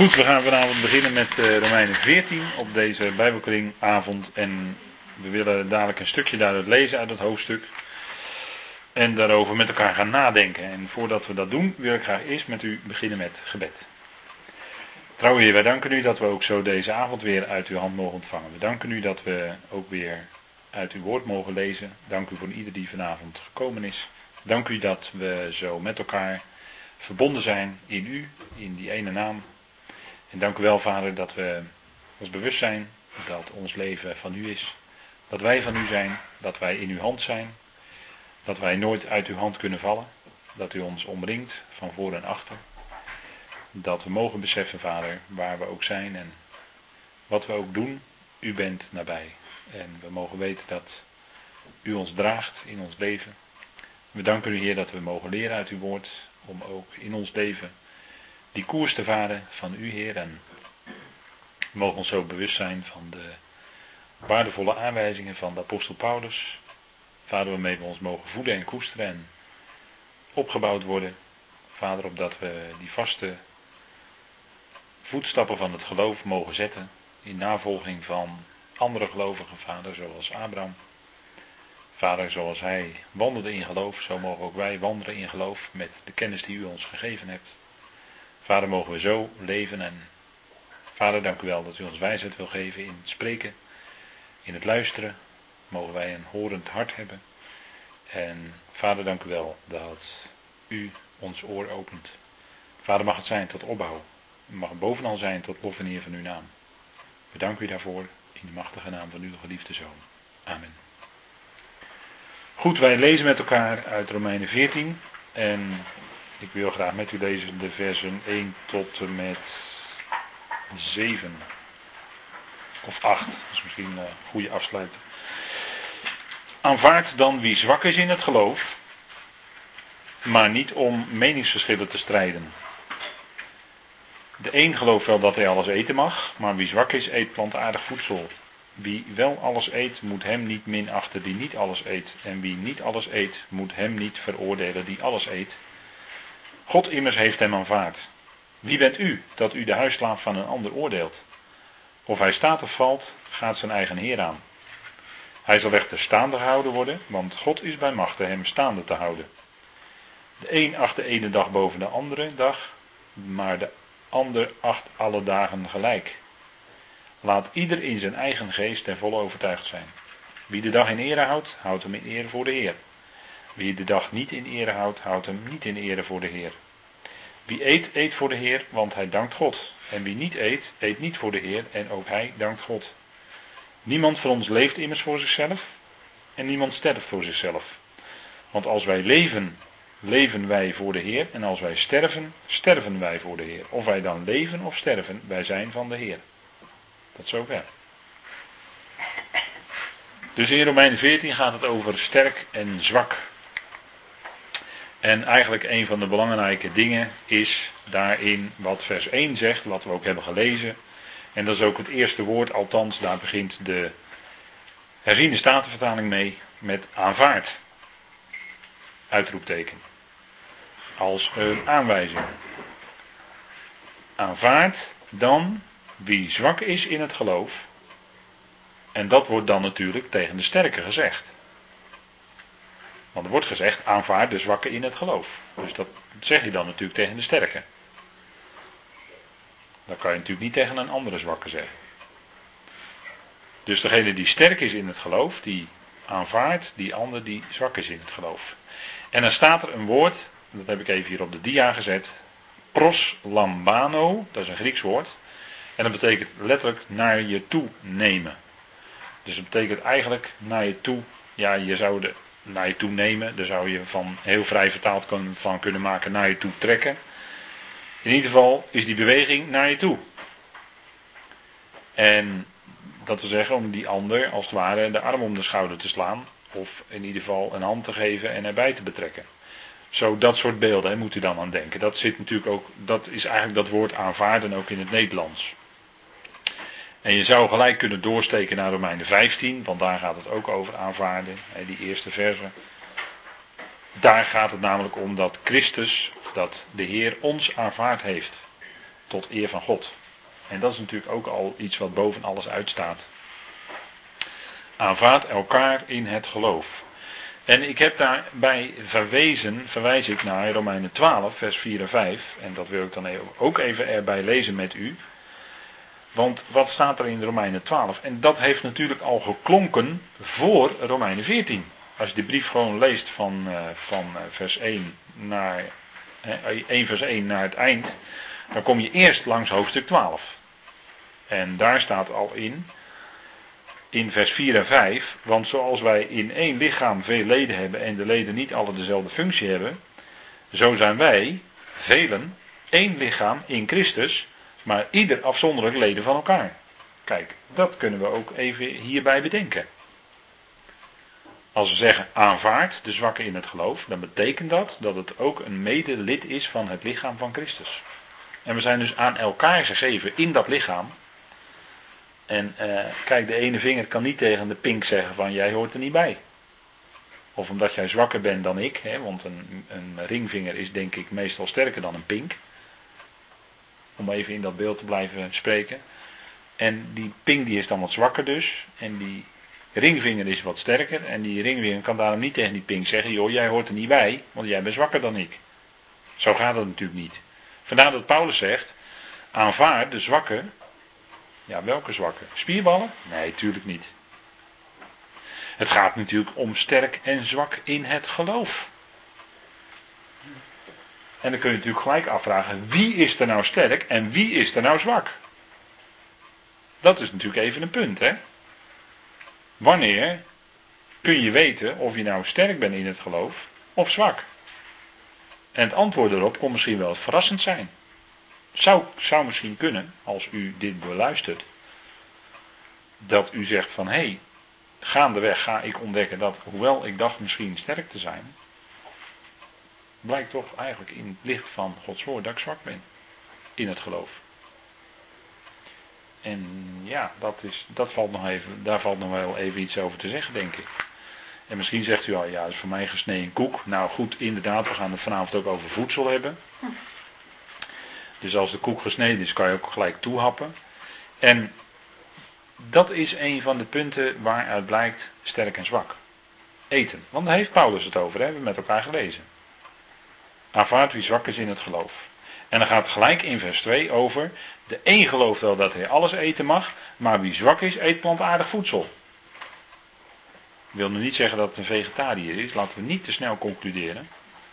Goed, we gaan vanavond beginnen met uh, Romeinen 14 op deze Bijbelkringavond. En we willen dadelijk een stukje daaruit lezen uit het hoofdstuk. En daarover met elkaar gaan nadenken. En voordat we dat doen, wil ik graag eerst met u beginnen met gebed. Trouwe Heer, wij danken u dat we ook zo deze avond weer uit uw hand mogen ontvangen. We danken u dat we ook weer uit uw woord mogen lezen. Dank u voor ieder die vanavond gekomen is. Dank u dat we zo met elkaar verbonden zijn in u, in die ene naam. En dank u wel, Vader, dat we ons bewust zijn dat ons leven van u is. Dat wij van u zijn, dat wij in uw hand zijn. Dat wij nooit uit uw hand kunnen vallen. Dat u ons omringt van voor en achter. Dat we mogen beseffen, Vader, waar we ook zijn en wat we ook doen, u bent nabij. En we mogen weten dat u ons draagt in ons leven. We danken u, Heer, dat we mogen leren uit uw woord om ook in ons leven die koers te varen van u, Heer. En we mogen ons zo bewust zijn van de waardevolle aanwijzingen van de apostel Paulus. Vader, waarmee we ons mogen voeden en koesteren en opgebouwd worden. Vader, opdat we die vaste voetstappen van het geloof mogen zetten in navolging van andere gelovigen, vader, zoals Abraham. Vader, zoals hij wandelde in geloof, zo mogen ook wij wandelen in geloof met de kennis die u ons gegeven hebt. Vader, mogen we zo leven en Vader, dank u wel dat u ons wijsheid wil geven in het spreken, in het luisteren. Mogen wij een horend hart hebben. En Vader, dank u wel dat u ons oor opent. Vader, mag het zijn tot opbouw. Mag het bovenal zijn tot lof en eer van uw naam. We danken u daarvoor in de machtige naam van uw geliefde Zoon. Amen. Goed, wij lezen met elkaar uit Romeinen 14. En ik wil graag met u lezen de versen 1 tot en met 7. Of 8. Dat is misschien een goede afsluiting. Aanvaard dan wie zwak is in het geloof, maar niet om meningsverschillen te strijden. De een gelooft wel dat hij alles eten mag, maar wie zwak is, eet plantaardig voedsel. Wie wel alles eet, moet hem niet minachten die niet alles eet. En wie niet alles eet, moet hem niet veroordelen die alles eet. God immers heeft hem aanvaard. Wie bent u dat u de huisslaaf van een ander oordeelt? Of hij staat of valt, gaat zijn eigen Heer aan. Hij zal echter staande gehouden worden, want God is bij machte hem staande te houden. De een acht de ene dag boven de andere dag, maar de ander acht alle dagen gelijk. Laat ieder in zijn eigen geest ten volle overtuigd zijn. Wie de dag in ere houdt, houdt hem in ere voor de Heer. Wie de dag niet in ere houdt, houdt hem niet in ere voor de Heer. Wie eet, eet voor de Heer, want hij dankt God. En wie niet eet, eet niet voor de Heer, en ook hij dankt God. Niemand van ons leeft immers voor zichzelf, en niemand sterft voor zichzelf. Want als wij leven, leven wij voor de Heer, en als wij sterven, sterven wij voor de Heer. Of wij dan leven of sterven, wij zijn van de Heer. Tot zover. Dus in Romeinen 14 gaat het over sterk en zwak. En eigenlijk een van de belangrijke dingen is daarin wat vers 1 zegt, wat we ook hebben gelezen. En dat is ook het eerste woord, althans daar begint de herziende statenvertaling mee met aanvaard. Uitroepteken. Als een aanwijzing. Aanvaard dan wie zwak is in het geloof. En dat wordt dan natuurlijk tegen de sterke gezegd. Want er wordt gezegd, aanvaard de zwakke in het geloof. Dus dat zeg je dan natuurlijk tegen de sterke. Dat kan je natuurlijk niet tegen een andere zwakke zeggen. Dus degene die sterk is in het geloof, die aanvaardt die ander die zwak is in het geloof. En dan staat er een woord, dat heb ik even hier op de dia gezet. Proslambano, dat is een Grieks woord. En dat betekent letterlijk naar je toe nemen. Dus dat betekent eigenlijk naar je toe, ja je zou de naar je toe nemen. Daar zou je van heel vrij vertaald van kunnen maken naar je toe trekken. In ieder geval is die beweging naar je toe. En dat wil zeggen om die ander als het ware de arm om de schouder te slaan. Of in ieder geval een hand te geven en erbij te betrekken. Zo dat soort beelden moet u dan aan denken. Dat zit natuurlijk ook, dat is eigenlijk dat woord aanvaarden ook in het Nederlands. En je zou gelijk kunnen doorsteken naar Romeinen 15, want daar gaat het ook over aanvaarden, die eerste verse. Daar gaat het namelijk om dat Christus, dat de Heer ons aanvaard heeft. tot eer van God. En dat is natuurlijk ook al iets wat boven alles uitstaat. Aanvaard elkaar in het geloof. En ik heb daarbij verwezen, verwijs ik naar Romeinen 12, vers 4 en 5. En dat wil ik dan ook even erbij lezen met u. Want wat staat er in Romeinen 12? En dat heeft natuurlijk al geklonken voor Romeinen 14. Als je de brief gewoon leest van, uh, van uh, vers 1 naar uh, 1 vers 1 naar het eind, dan kom je eerst langs hoofdstuk 12. En daar staat al in, in vers 4 en 5, want zoals wij in één lichaam veel leden hebben en de leden niet alle dezelfde functie hebben, zo zijn wij, velen, één lichaam in Christus, maar ieder afzonderlijk leden van elkaar. Kijk, dat kunnen we ook even hierbij bedenken. Als we zeggen aanvaard de zwakke in het geloof, dan betekent dat dat het ook een medelid is van het lichaam van Christus. En we zijn dus aan elkaar gegeven in dat lichaam. En uh, kijk, de ene vinger kan niet tegen de pink zeggen van jij hoort er niet bij. Of omdat jij zwakker bent dan ik, hè, want een, een ringvinger is denk ik meestal sterker dan een pink. Om even in dat beeld te blijven spreken. En die pink die is dan wat zwakker dus. En die ringvinger is wat sterker. En die ringvinger kan daarom niet tegen die pink zeggen, joh, jij hoort er niet bij, want jij bent zwakker dan ik. Zo gaat het natuurlijk niet. Vandaar dat Paulus zegt, aanvaard de zwakke. Ja, welke zwakke? Spierballen? Nee, tuurlijk niet. Het gaat natuurlijk om sterk en zwak in het geloof. En dan kun je natuurlijk gelijk afvragen, wie is er nou sterk en wie is er nou zwak? Dat is natuurlijk even een punt, hè? Wanneer kun je weten of je nou sterk bent in het geloof of zwak? En het antwoord erop kon misschien wel verrassend zijn. Zou, zou misschien kunnen, als u dit beluistert, dat u zegt van hé, hey, gaandeweg ga ik ontdekken dat, hoewel ik dacht misschien sterk te zijn, blijkt toch eigenlijk in het licht van Gods woord dat ik zwak ben in het geloof. En ja, dat, is, dat valt nog even, daar valt nog wel even iets over te zeggen, denk ik. En misschien zegt u al, ja, dat is voor mij gesneden koek. Nou goed, inderdaad, we gaan het vanavond ook over voedsel hebben. Dus als de koek gesneden is, kan je ook gelijk toehappen. En dat is een van de punten waaruit blijkt sterk en zwak. Eten. Want daar heeft Paulus het over, hè? hebben we met elkaar gelezen. Aanvaard wie zwak is in het geloof. En dan gaat gelijk in vers 2 over. De een gelooft wel dat hij alles eten mag, maar wie zwak is, eet plantaardig voedsel. Ik wil nog niet zeggen dat het een vegetariër is. Laten we niet te snel concluderen.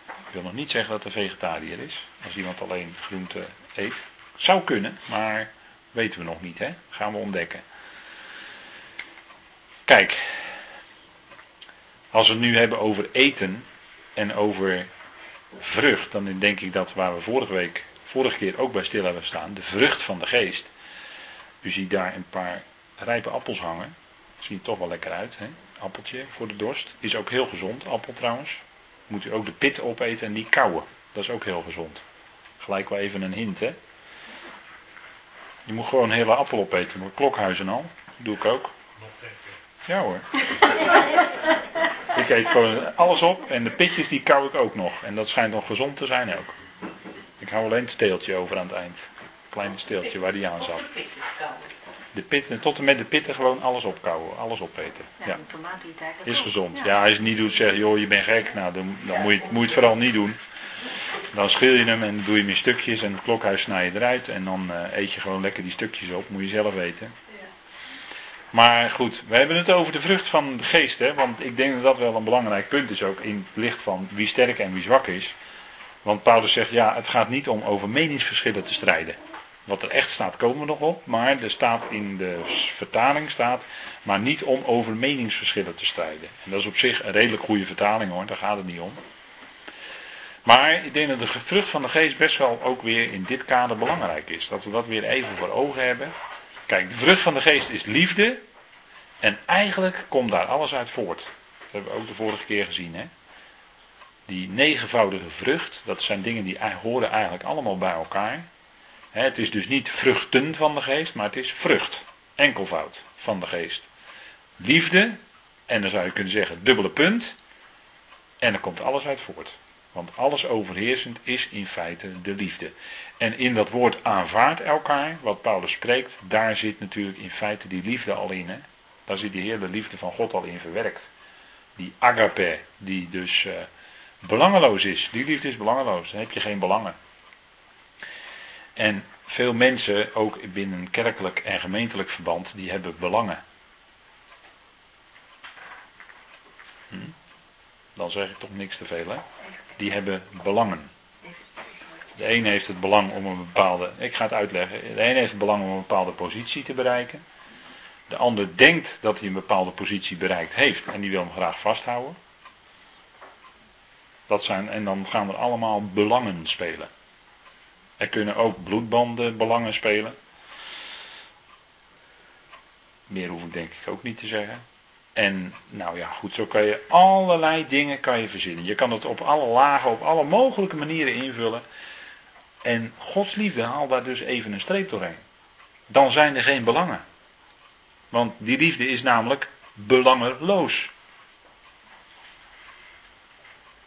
Ik wil nog niet zeggen dat het een vegetariër is. Als iemand alleen groente eet. Zou kunnen, maar weten we nog niet. Hè? Gaan we ontdekken. Kijk. Als we het nu hebben over eten en over vrucht. Dan denk ik dat waar we vorige week, vorige keer ook bij stil hebben staan. De vrucht van de geest. U ziet daar een paar rijpe appels hangen. Ziet er toch wel lekker uit. Hè? appeltje voor de dorst. Is ook heel gezond, appel trouwens. Moet u ook de pit opeten en die kauwen. Dat is ook heel gezond. Gelijk wel even een hint, hè. Je moet gewoon een hele appel opeten, maar klokhuizen al. Dat doe ik ook. Ja hoor. ik eet gewoon alles op en de pitjes die kauw ik ook nog. En dat schijnt nog gezond te zijn ook. Ik hou alleen het steeltje over aan het eind. Kleine steeltje waar die aan zat de pitten, tot en met de pitten gewoon alles opkouwen, alles opeten. Ja, ja. Is gezond. Ja. als je het niet doet, zeg joh, je bent gek. Nou, dan, dan moet, je, moet je het vooral niet doen. Dan schil je hem en doe je hem in stukjes en het klokhuis snij je eruit. En dan uh, eet je gewoon lekker die stukjes op, moet je zelf weten. Maar goed, we hebben het over de vrucht van de geest, hè? want ik denk dat dat wel een belangrijk punt is ook in het licht van wie sterk en wie zwak is. Want Paulus zegt, ja, het gaat niet om over meningsverschillen te strijden. Wat er echt staat, komen we nog op. Maar er staat in de vertaling staat, maar niet om over meningsverschillen te strijden. En dat is op zich een redelijk goede vertaling hoor, daar gaat het niet om. Maar ik denk dat de vrucht van de geest best wel ook weer in dit kader belangrijk is. Dat we dat weer even voor ogen hebben. Kijk, de vrucht van de geest is liefde. En eigenlijk komt daar alles uit voort. Dat hebben we ook de vorige keer gezien. Hè? Die negenvoudige vrucht, dat zijn dingen die horen eigenlijk allemaal bij elkaar. Het is dus niet vruchten van de geest, maar het is vrucht. Enkelvoud van de geest. Liefde, en dan zou je kunnen zeggen dubbele punt. En er komt alles uit voort. Want alles overheersend is in feite de liefde. En in dat woord aanvaard elkaar, wat Paulus spreekt, daar zit natuurlijk in feite die liefde al in. Hè? Daar zit die hele liefde van God al in verwerkt. Die agape, die dus uh, belangeloos is. Die liefde is belangeloos. Dan heb je geen belangen. En veel mensen, ook binnen kerkelijk en gemeentelijk verband, die hebben belangen. Hm? Dan zeg ik toch niks te veel, hè? Die hebben belangen. De een heeft het belang om een bepaalde, ik ga het uitleggen. De een heeft het belang om een bepaalde positie te bereiken. De ander denkt dat hij een bepaalde positie bereikt heeft en die wil hem graag vasthouden. Dat zijn, en dan gaan er allemaal belangen spelen. Er kunnen ook bloedbanden belangen spelen. Meer hoef ik denk ik ook niet te zeggen. En nou ja, goed, zo kan je allerlei dingen kan je verzinnen. Je kan het op alle lagen, op alle mogelijke manieren invullen. En Gods liefde haalt daar dus even een streep doorheen. Dan zijn er geen belangen. Want die liefde is namelijk belangeloos.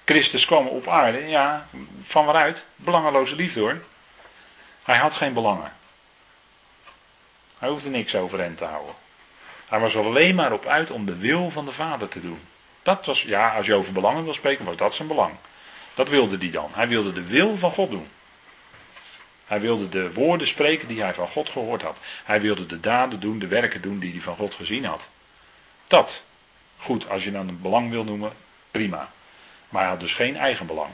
Christus kwam op aarde, ja, van waaruit? Belangeloze liefde hoor. Hij had geen belangen. Hij hoefde niks over hen te houden. Hij was alleen maar op uit om de wil van de Vader te doen. Dat was, ja, als je over belangen wil spreken, was dat zijn belang. Dat wilde hij dan. Hij wilde de wil van God doen. Hij wilde de woorden spreken die hij van God gehoord had. Hij wilde de daden doen, de werken doen die hij van God gezien had. Dat. Goed, als je dan een belang wil noemen, prima. Maar hij had dus geen eigen belang.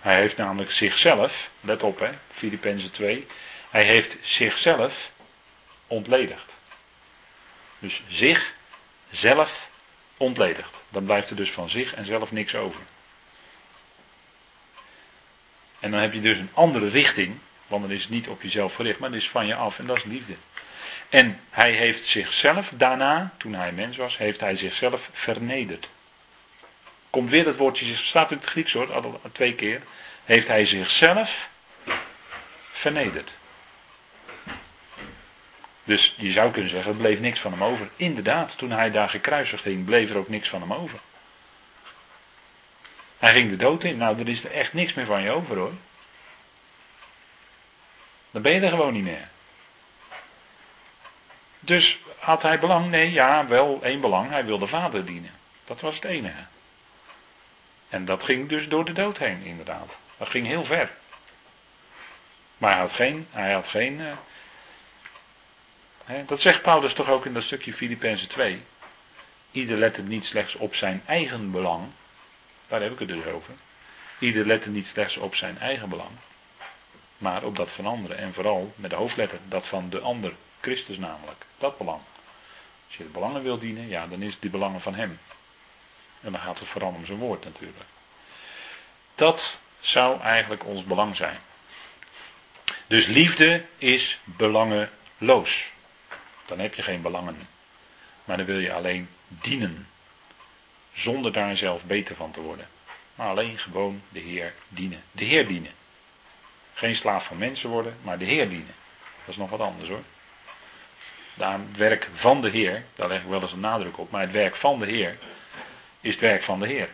Hij heeft namelijk zichzelf, let op hè, Filippenzen 2, hij heeft zichzelf ontledigd. Dus zichzelf ontledigd. Dan blijft er dus van zich en zelf niks over. En dan heb je dus een andere richting, want dan is het niet op jezelf gericht, maar het is van je af en dat is liefde. En hij heeft zichzelf daarna, toen hij mens was, heeft hij zichzelf vernederd. Komt weer dat woordje, staat in het Grieks hoor, twee keer. Heeft hij zichzelf vernederd. Dus je zou kunnen zeggen, er bleef niks van hem over. Inderdaad, toen hij daar gekruisigd ging, bleef er ook niks van hem over. Hij ging de dood in. Nou, er is er echt niks meer van je over hoor. Dan ben je er gewoon niet meer. Dus had hij belang? Nee, ja, wel één belang. Hij wilde vader dienen. Dat was het enige. En dat ging dus door de dood heen, inderdaad. Dat ging heel ver. Maar hij had geen, hij had geen. Uh, hè, dat zegt Paulus toch ook in dat stukje Filippenzen 2. Ieder let het niet slechts op zijn eigen belang, daar heb ik het dus over. Ieder lette niet slechts op zijn eigen belang, maar op dat van anderen. En vooral met de hoofdletter, dat van de ander, Christus namelijk. Dat belang. Als je de belangen wil dienen, ja, dan is het die belangen van hem. En dan gaat het vooral om zijn woord natuurlijk. Dat zou eigenlijk ons belang zijn. Dus liefde is belangeloos. Dan heb je geen belangen. Maar dan wil je alleen dienen. Zonder daar zelf beter van te worden. Maar alleen gewoon de Heer dienen. De Heer dienen. Geen slaaf van mensen worden, maar de Heer dienen. Dat is nog wat anders hoor. Daar werk van de Heer, daar leg ik wel eens een nadruk op, maar het werk van de Heer is het werk van de Heer.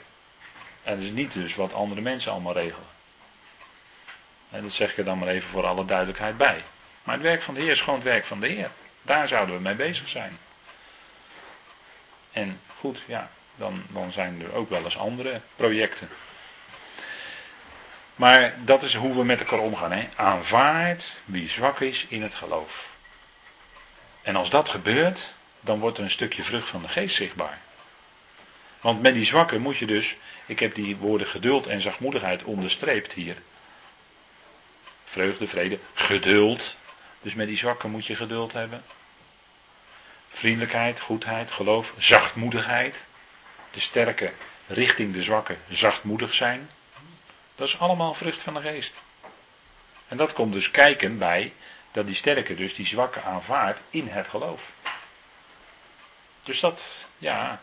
En is niet dus wat andere mensen allemaal regelen. En dat zeg ik er dan maar even voor alle duidelijkheid bij. Maar het werk van de Heer is gewoon het werk van de Heer. Daar zouden we mee bezig zijn. En goed, ja, dan, dan zijn er ook wel eens andere projecten. Maar dat is hoe we met elkaar omgaan. Hè? Aanvaard wie zwak is in het geloof. En als dat gebeurt, dan wordt er een stukje vrucht van de geest zichtbaar. Want met die zwakken moet je dus, ik heb die woorden geduld en zachtmoedigheid onderstreept hier. Vreugde, vrede, geduld. Dus met die zwakken moet je geduld hebben. Vriendelijkheid, goedheid, geloof, zachtmoedigheid de sterke richting de zwakke zachtmoedig zijn. Dat is allemaal vrucht van de geest. En dat komt dus kijken bij dat die sterke dus die zwakke aanvaardt in het geloof. Dus dat, ja,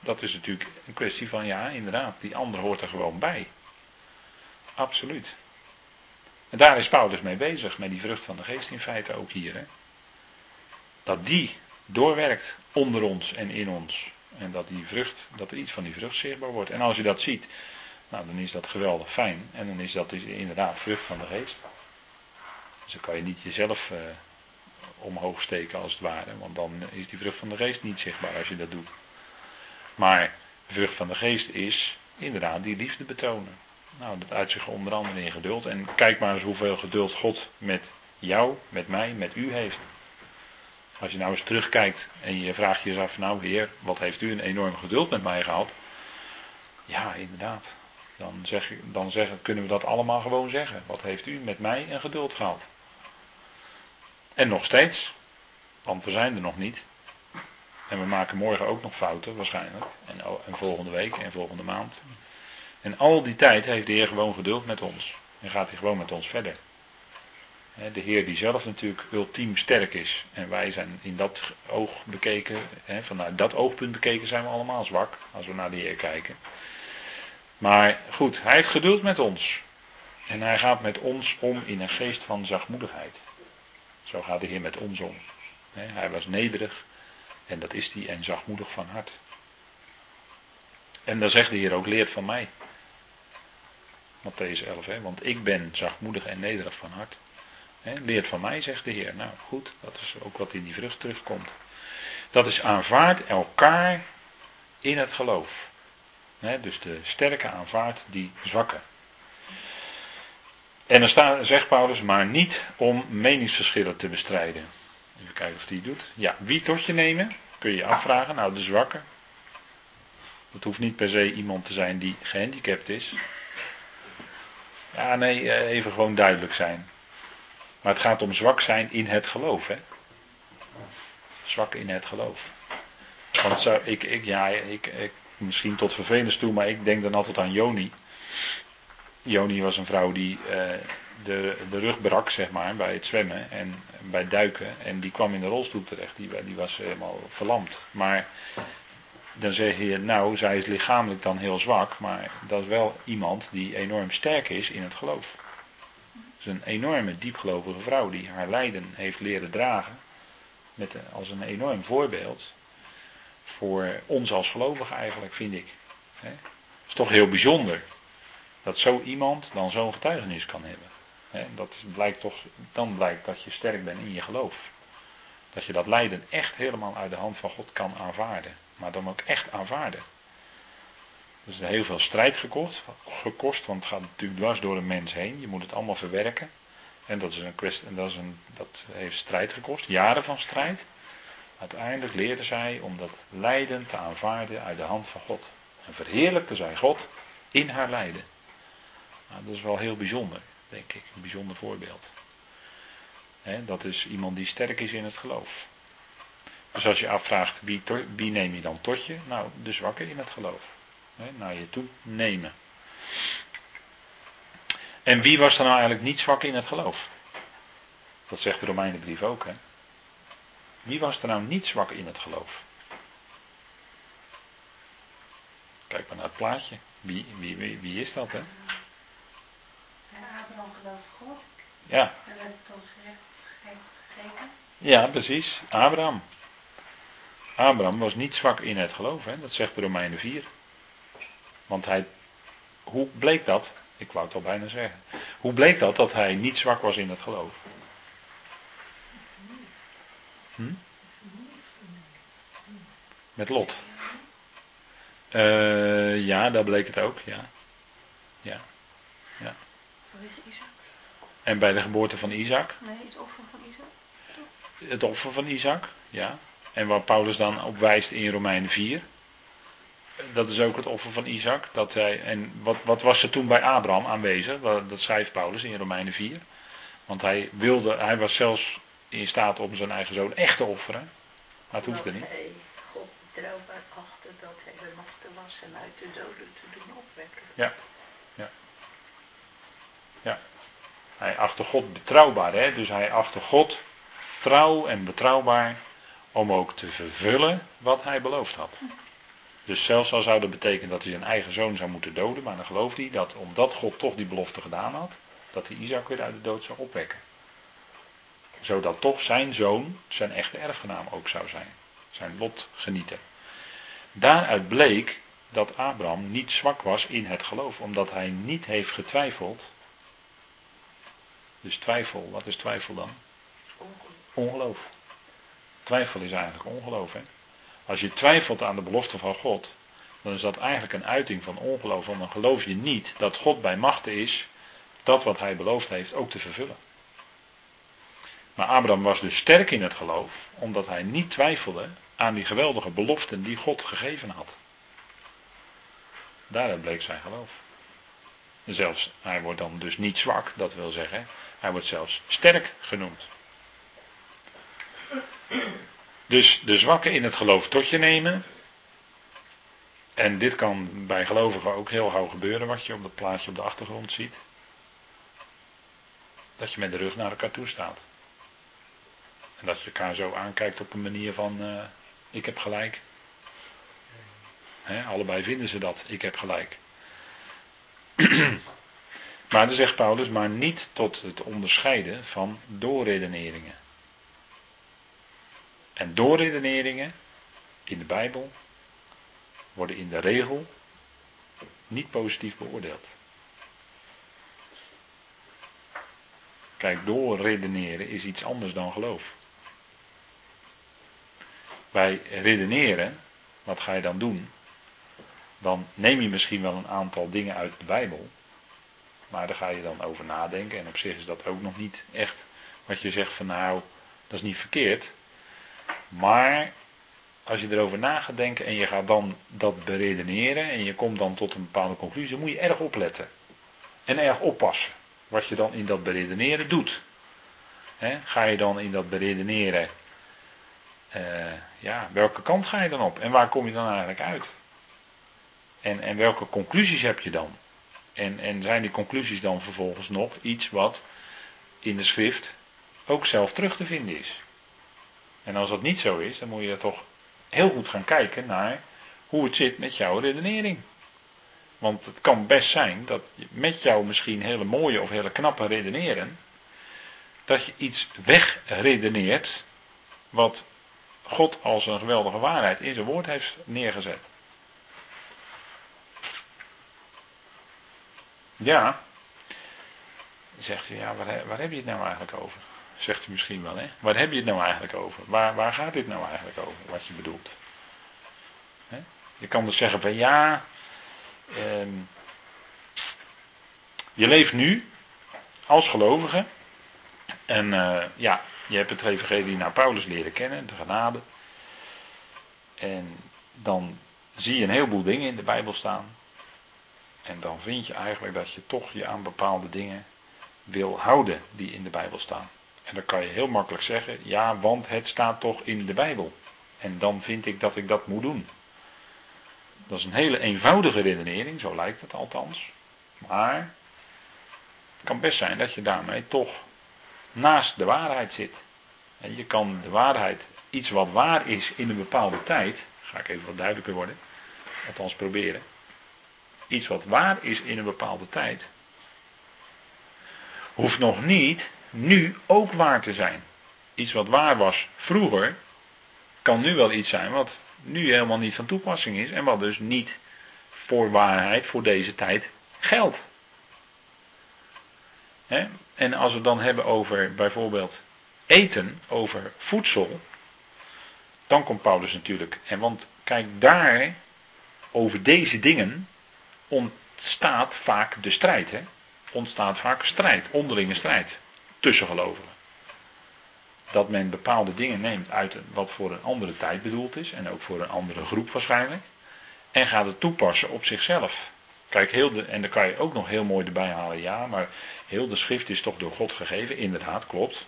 dat is natuurlijk een kwestie van, ja, inderdaad, die ander hoort er gewoon bij. Absoluut. En daar is Paulus mee bezig, met die vrucht van de geest in feite ook hier. Hè? Dat die doorwerkt onder ons en in ons. En dat die vrucht, dat er iets van die vrucht zichtbaar wordt. En als je dat ziet, Nou, dan is dat geweldig fijn. En dan is dat dus inderdaad vrucht van de geest. Dus dan kan je niet jezelf uh, omhoog steken als het ware. Want dan is die vrucht van de geest niet zichtbaar als je dat doet. Maar vrucht van de geest is inderdaad die liefde betonen. Nou, dat uitzicht onder andere in geduld. En kijk maar eens hoeveel geduld God met jou, met mij, met u heeft. Als je nou eens terugkijkt en je vraagt jezelf nou heer, wat heeft u een enorm geduld met mij gehad? Ja, inderdaad. Dan, zeg, dan zeg, kunnen we dat allemaal gewoon zeggen. Wat heeft u met mij een geduld gehad? En nog steeds. Want we zijn er nog niet. En we maken morgen ook nog fouten, waarschijnlijk. En, en volgende week en volgende maand. En al die tijd heeft de Heer gewoon geduld met ons. En gaat hij gewoon met ons verder. De Heer die zelf natuurlijk ultiem sterk is. En wij zijn in dat oog bekeken, vanuit dat oogpunt bekeken zijn we allemaal zwak. Als we naar de Heer kijken. Maar goed, hij heeft geduld met ons. En hij gaat met ons om in een geest van zachtmoedigheid. Zo gaat de Heer met ons om. Hij was nederig. En dat is hij en zachtmoedig van hart. En dan zegt de Heer ook, leert van mij. Matthäus 11, hè? want ik ben zachtmoedig en nederig van hart. Leert van mij, zegt de Heer. Nou goed, dat is ook wat in die vrucht terugkomt. Dat is aanvaard elkaar in het geloof. Dus de sterke aanvaardt die zwakke. En dan staat, zegt Paulus, maar niet om meningsverschillen te bestrijden. Even kijken of die doet. Ja, wie tot je nemen? Kun je je afvragen. Nou, de zwakke. Dat hoeft niet per se iemand te zijn die gehandicapt is. Ja, nee, eh, even gewoon duidelijk zijn. Maar het gaat om zwak zijn in het geloof, hè? Zwak in het geloof. Want zo, ik, ik, ja, ik, ik, misschien tot vervelens toe, maar ik denk dan altijd aan Joni. Joni was een vrouw die uh, de, de rug brak, zeg maar, bij het zwemmen en bij duiken. En die kwam in de rolstoel terecht. Die, die was helemaal verlamd. Maar dan zeg je, nou, zij is lichamelijk dan heel zwak, maar dat is wel iemand die enorm sterk is in het geloof. Een enorme diepgelovige vrouw die haar lijden heeft leren dragen, met, als een enorm voorbeeld voor ons als gelovigen eigenlijk, vind ik. Het is toch heel bijzonder dat zo iemand dan zo'n getuigenis kan hebben. Dat blijkt toch, dan blijkt dat je sterk bent in je geloof. Dat je dat lijden echt helemaal uit de hand van God kan aanvaarden maar dan ook echt aanvaarden. Er heel veel strijd gekost, gekost, want het gaat natuurlijk dwars door een mens heen. Je moet het allemaal verwerken. En dat, is een kwestie, en dat, is een, dat heeft strijd gekost, jaren van strijd. Uiteindelijk leerde zij om dat lijden te aanvaarden uit de hand van God. En verheerlijkte zij God in haar lijden. Nou, dat is wel heel bijzonder, denk ik. Een bijzonder voorbeeld. dat is iemand die sterk is in het geloof. Dus als je afvraagt wie, wie neem je dan tot je? Nou, de zwakke in het geloof. Naar je toe nemen. En wie was er nou eigenlijk niet zwak in het geloof? Dat zegt de Romeinenbrief ook. Hè? Wie was er nou niet zwak in het geloof? Kijk maar naar het plaatje. Wie, wie, wie, wie is dat, hè? Abraham gelooft God. Ja. En werd het ons gegeven. Ja, precies. Abraham. Abraham was niet zwak in het geloof, hè? dat zegt de Romeinen 4. Want hij, hoe bleek dat? Ik wou het al bijna zeggen. Hoe bleek dat dat hij niet zwak was in het geloof? Hm? Met Lot. Uh, ja, daar bleek het ook, ja. Ja. ja. Isaac? En bij de geboorte van Isaac? Nee, het offer van Isaac. Het offer van Isaac, ja. En waar Paulus dan op wijst in Romeinen 4. Dat is ook het offer van Isaac. Dat hij, en wat, wat was er toen bij Abraham aanwezig? Dat schrijft Paulus in Romeinen 4. Want hij wilde, hij was zelfs in staat om zijn eigen zoon echt te offeren. Maar het hoefde niet. Hij God betrouwbaar achter dat hij er nog te was en uit de doden te doen opwekken. Ja, ja. Ja. Hij achtte God betrouwbaar, hè? Dus hij achtte God trouw en betrouwbaar om ook te vervullen wat hij beloofd had. Dus zelfs al zou dat betekenen dat hij zijn eigen zoon zou moeten doden, maar dan geloofde hij dat omdat God toch die belofte gedaan had, dat hij Isaac weer uit de dood zou opwekken. Zodat toch zijn zoon zijn echte erfgenaam ook zou zijn. Zijn lot genieten. Daaruit bleek dat Abraham niet zwak was in het geloof, omdat hij niet heeft getwijfeld. Dus twijfel, wat is twijfel dan? Ongeloof. Twijfel is eigenlijk ongeloof. Hè? Als je twijfelt aan de belofte van God, dan is dat eigenlijk een uiting van ongeloof. Want dan geloof je niet dat God bij machten is dat wat hij beloofd heeft ook te vervullen. Maar Abraham was dus sterk in het geloof, omdat hij niet twijfelde aan die geweldige beloften die God gegeven had. Daaruit bleek zijn geloof. Zelfs, hij wordt dan dus niet zwak, dat wil zeggen, hij wordt zelfs sterk genoemd. Dus de zwakken in het geloof tot je nemen. En dit kan bij gelovigen ook heel gauw gebeuren, wat je op dat plaatje op de achtergrond ziet. Dat je met de rug naar elkaar toe staat. En dat je elkaar zo aankijkt op een manier van, uh, ik heb gelijk. Allebei vinden ze dat, ik heb gelijk. maar dan zegt Paulus, maar niet tot het onderscheiden van doorredeneringen. En doorredeneringen in de Bijbel worden in de regel niet positief beoordeeld. Kijk, doorredeneren is iets anders dan geloof. Bij redeneren, wat ga je dan doen? Dan neem je misschien wel een aantal dingen uit de Bijbel. Maar daar ga je dan over nadenken. En op zich is dat ook nog niet echt wat je zegt van nou, dat is niet verkeerd. Maar als je erover na gaat denken en je gaat dan dat beredeneren en je komt dan tot een bepaalde conclusie, moet je erg opletten. En erg oppassen wat je dan in dat beredeneren doet. ga je dan in dat beredeneren, uh, ja, welke kant ga je dan op en waar kom je dan eigenlijk uit? En, en welke conclusies heb je dan? En, en zijn die conclusies dan vervolgens nog iets wat in de schrift ook zelf terug te vinden is? En als dat niet zo is, dan moet je toch heel goed gaan kijken naar hoe het zit met jouw redenering. Want het kan best zijn dat met jou misschien hele mooie of hele knappe redeneren, dat je iets wegredeneert wat God als een geweldige waarheid in zijn woord heeft neergezet. Ja, zegt hij, ja, waar, waar heb je het nou eigenlijk over? Zegt u misschien wel, hè? Waar heb je het nou eigenlijk over? Waar, waar gaat dit nou eigenlijk over, wat je bedoelt? Je kan dus zeggen van ja, ehm, je leeft nu als gelovige. En uh, ja, je hebt het evangelie naar Paulus leren kennen, de genade. En dan zie je een heleboel dingen in de Bijbel staan. En dan vind je eigenlijk dat je toch je aan bepaalde dingen wil houden die in de Bijbel staan. En dan kan je heel makkelijk zeggen, ja, want het staat toch in de Bijbel. En dan vind ik dat ik dat moet doen. Dat is een hele eenvoudige redenering, zo lijkt het althans. Maar het kan best zijn dat je daarmee toch naast de waarheid zit. En je kan de waarheid, iets wat waar is in een bepaalde tijd, ga ik even wat duidelijker worden, althans proberen. Iets wat waar is in een bepaalde tijd, hoeft nog niet nu ook waar te zijn. Iets wat waar was vroeger, kan nu wel iets zijn wat nu helemaal niet van toepassing is en wat dus niet voor waarheid voor deze tijd geldt. En als we het dan hebben over bijvoorbeeld eten, over voedsel, dan komt Paulus natuurlijk. En want kijk, daar, over deze dingen, ontstaat vaak de strijd. Hè? Ontstaat vaak strijd, onderlinge strijd tussen gelovigen. Dat men bepaalde dingen neemt uit wat voor een andere tijd bedoeld is. En ook voor een andere groep waarschijnlijk. En gaat het toepassen op zichzelf. Kijk, heel de, en dan kan je ook nog heel mooi erbij halen. Ja, maar heel de schrift is toch door God gegeven. Inderdaad, klopt.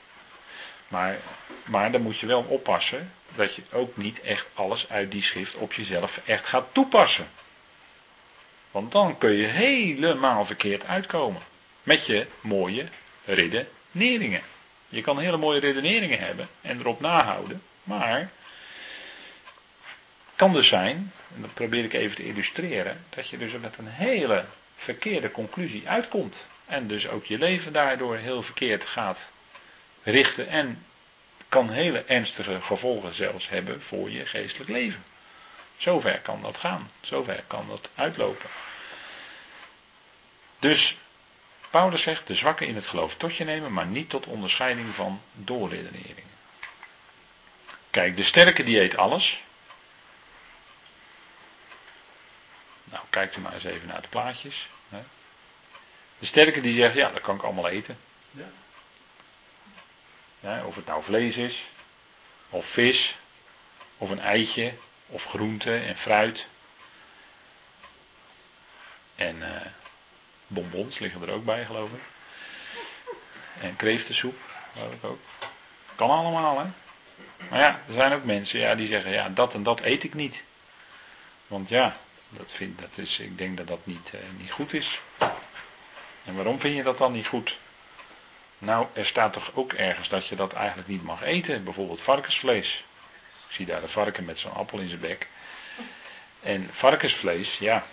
Maar, maar dan moet je wel oppassen dat je ook niet echt alles uit die schrift op jezelf echt gaat toepassen. Want dan kun je helemaal verkeerd uitkomen. Met je mooie redeneringen. Je kan hele mooie redeneringen hebben en erop nahouden, maar het kan dus zijn, en dat probeer ik even te illustreren, dat je dus met een hele verkeerde conclusie uitkomt. En dus ook je leven daardoor heel verkeerd gaat richten en kan hele ernstige gevolgen zelfs hebben voor je geestelijk leven. Zover kan dat gaan. Zover kan dat uitlopen. Dus Paulus zegt de zwakken in het geloof tot je nemen, maar niet tot onderscheiding van doorredenering. Kijk, de sterke die eet alles. Nou, kijkt u maar eens even naar de plaatjes. De sterke die zegt, ja, dat kan ik allemaal eten. Ja. Ja, of het nou vlees is, of vis, of een eitje, of groente en fruit. En uh, bonbons liggen er ook bij, geloof ik. En kreeftensoep, geloof ik ook. Kan allemaal, hè. Maar ja, er zijn ook mensen ja, die zeggen, ja, dat en dat eet ik niet. Want ja, dat vind, dat is, ik denk dat dat niet, uh, niet goed is. En waarom vind je dat dan niet goed? Nou, er staat toch ook ergens dat je dat eigenlijk niet mag eten. Bijvoorbeeld varkensvlees. Ik zie daar een varken met zo'n appel in zijn bek. En varkensvlees, ja,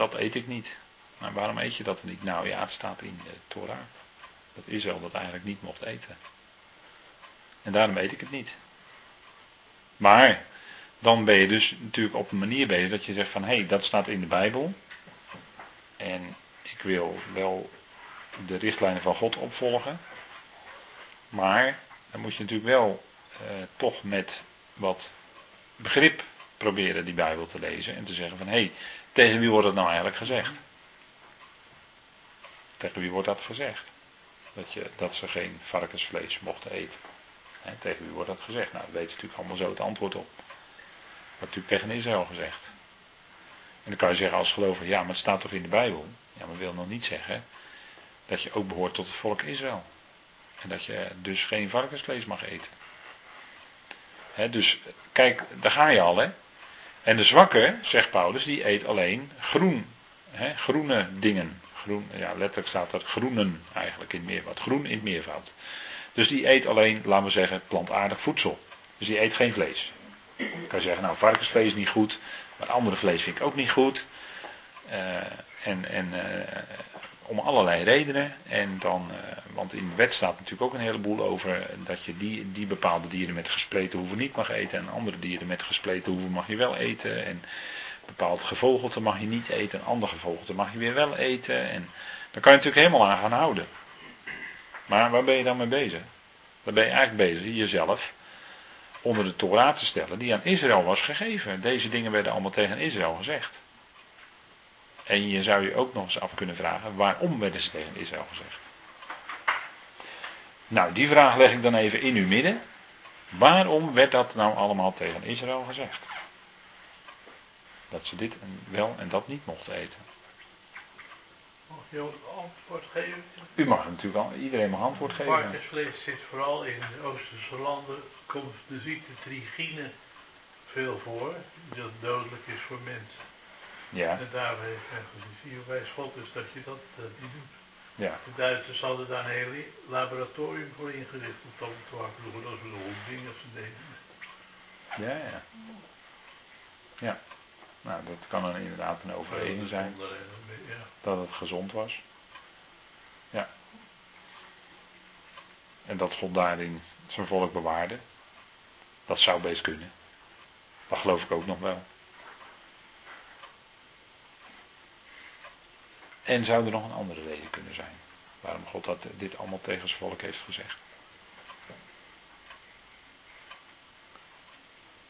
dat eet ik niet. Maar waarom eet je dat niet? Nou ja, het staat in de Torah. Dat Israël dat eigenlijk niet mocht eten. En daarom eet ik het niet. Maar dan ben je dus natuurlijk op een manier bezig dat je zegt van hé, hey, dat staat in de Bijbel. En ik wil wel de richtlijnen van God opvolgen. Maar dan moet je natuurlijk wel eh, toch met wat begrip proberen die Bijbel te lezen. En te zeggen van hé, hey, tegen wie wordt dat nou eigenlijk gezegd? Tegen wie wordt dat gezegd? Dat, je, dat ze geen varkensvlees mochten eten. tegen wie wordt dat gezegd? Nou, weet je natuurlijk allemaal zo het antwoord op. Dat natuurlijk tegen Israël gezegd. En dan kan je zeggen als gelover, ja, maar het staat toch in de Bijbel? Ja, maar wil nog niet zeggen dat je ook behoort tot het volk Israël. En dat je dus geen varkensvlees mag eten. dus kijk, daar ga je al, hè. En de zwakke, zegt Paulus, die eet alleen groen. groene dingen. Groen, ja, letterlijk staat er groenen eigenlijk in meervoud. Groen in meervoud. Dus die eet alleen, laten we zeggen, plantaardig voedsel. Dus die eet geen vlees. Dan kan zeggen, nou, varkensvlees is niet goed. Maar andere vlees vind ik ook niet goed. Uh, en en uh, om allerlei redenen. En dan, uh, want in de wet staat natuurlijk ook een heleboel over dat je die, die bepaalde dieren met gespleten hoeven niet mag eten. En andere dieren met gespleten hoeven mag je wel eten. En bepaald gevogelte mag je niet eten. En andere gevogelte mag je weer wel eten. En daar kan je natuurlijk helemaal aan gaan houden. Maar waar ben je dan mee bezig? Dan ben je eigenlijk bezig jezelf onder de Torah te stellen die aan Israël was gegeven. Deze dingen werden allemaal tegen Israël gezegd. En je zou je ook nog eens af kunnen vragen, waarom werden ze tegen Israël gezegd? Nou, die vraag leg ik dan even in uw midden. Waarom werd dat nou allemaal tegen Israël gezegd? Dat ze dit wel en dat niet mochten eten. Mag je ook antwoord geven? U mag natuurlijk al, iedereen mag antwoord geven. Varkensvlees zit vooral in de Oosterse landen, komt de ziekte trigine veel voor, dat dodelijk is voor mensen. Ja. En daar heeft men gezien, zie je hoe wijs God is dat je dat niet doet. Ja. De Duitsers hadden daar een heel laboratorium voor ingericht om dat te maken, dat ze de dingen ze deden. Ja, ja. Ja. Nou, dat kan dan inderdaad een overweging zijn. Dat het gezond was. Ja. En dat God daarin zijn volk bewaarde. Dat zou best kunnen. Dat geloof ik ook nog wel. En zou er nog een andere reden kunnen zijn? Waarom God dat, dit allemaal tegen zijn volk heeft gezegd?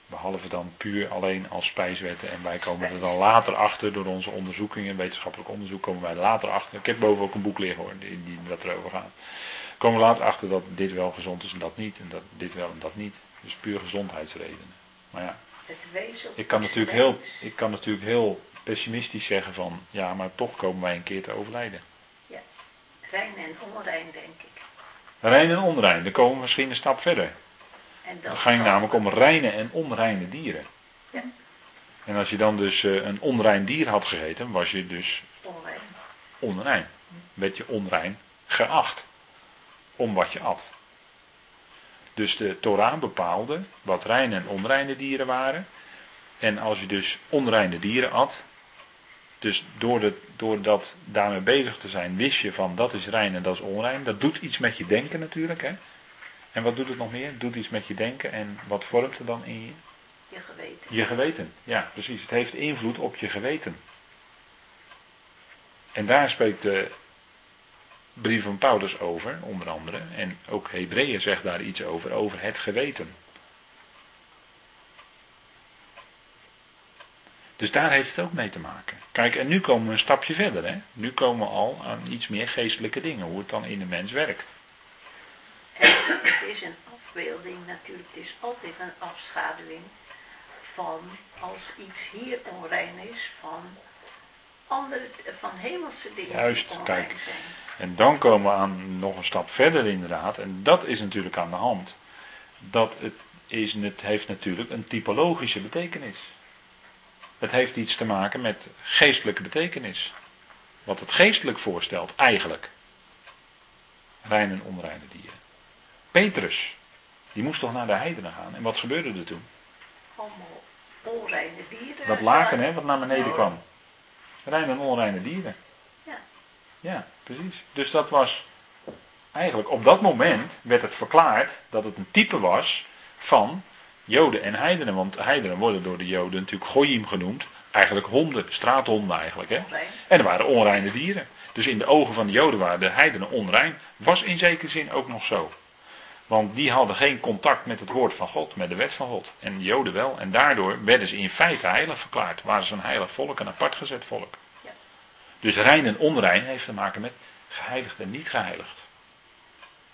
Behalve dan puur alleen als spijswetten. En wij komen er dan later achter door onze onderzoekingen, wetenschappelijk onderzoek, komen wij later achter. Ik heb boven ook een boek liggen hoor, die, die dat erover gaat. Komen we later achter dat dit wel gezond is en dat niet. En dat dit wel en dat niet. Dus puur gezondheidsredenen. Maar ja, ik kan natuurlijk heel, ik kan natuurlijk heel pessimistisch zeggen van, ja, maar toch komen wij een keer te overlijden. Ja, rein en onrein denk ik. Rein en onrein, dan komen we misschien een stap verder. En dan ga je namelijk om reine en onreine dieren. Ja. En als je dan dus uh, een onrein dier had gegeten, was je dus onrein. onrein. Werd je onrein geacht. Om wat je at. Dus de Torah bepaalde wat reine en onreine dieren waren. En als je dus onreine dieren at, dus door, de, door dat daarmee bezig te zijn, wist je van dat is rein en dat is onrein. Dat doet iets met je denken natuurlijk. Hè? En wat doet het nog meer? Het doet iets met je denken. En wat vormt er dan in je? Je geweten. Je geweten, ja precies. Het heeft invloed op je geweten. En daar spreekt de brief van Paulus over, onder andere. En ook Hebreeën zegt daar iets over, over het geweten. Dus daar heeft het ook mee te maken. Kijk, en nu komen we een stapje verder. Hè? Nu komen we al aan iets meer geestelijke dingen, hoe het dan in de mens werkt. Het is een afbeelding natuurlijk, het is altijd een afschaduwing van als iets hier onrein is, van andere, van hemelse dingen Juist, die kijk. zijn. En dan komen we aan nog een stap verder inderdaad. En dat is natuurlijk aan de hand. Dat het, is, het heeft natuurlijk een typologische betekenis. Het heeft iets te maken met geestelijke betekenis. Wat het geestelijk voorstelt, eigenlijk. Rein en onreine dieren. Petrus, die moest toch naar de heidenen gaan. En wat gebeurde er toen? Allemaal onreine dieren. Dat laken, hè, wat naar beneden kwam. Rein en onreine dieren. Ja. Ja, precies. Dus dat was eigenlijk op dat moment werd het verklaard dat het een type was van Joden en heidenen. Want heidenen worden door de Joden natuurlijk goyim genoemd. Eigenlijk honden, straathonden eigenlijk. Hè? En er waren onreine dieren. Dus in de ogen van de Joden waren de heidenen onrein. Was in zekere zin ook nog zo. Want die hadden geen contact met het woord van God, met de wet van God. En de Joden wel. En daardoor werden ze in feite heilig verklaard. Waren ze een heilig volk, een apart gezet volk. Ja. Dus rein en onrein heeft te maken met geheiligd en niet geheiligd.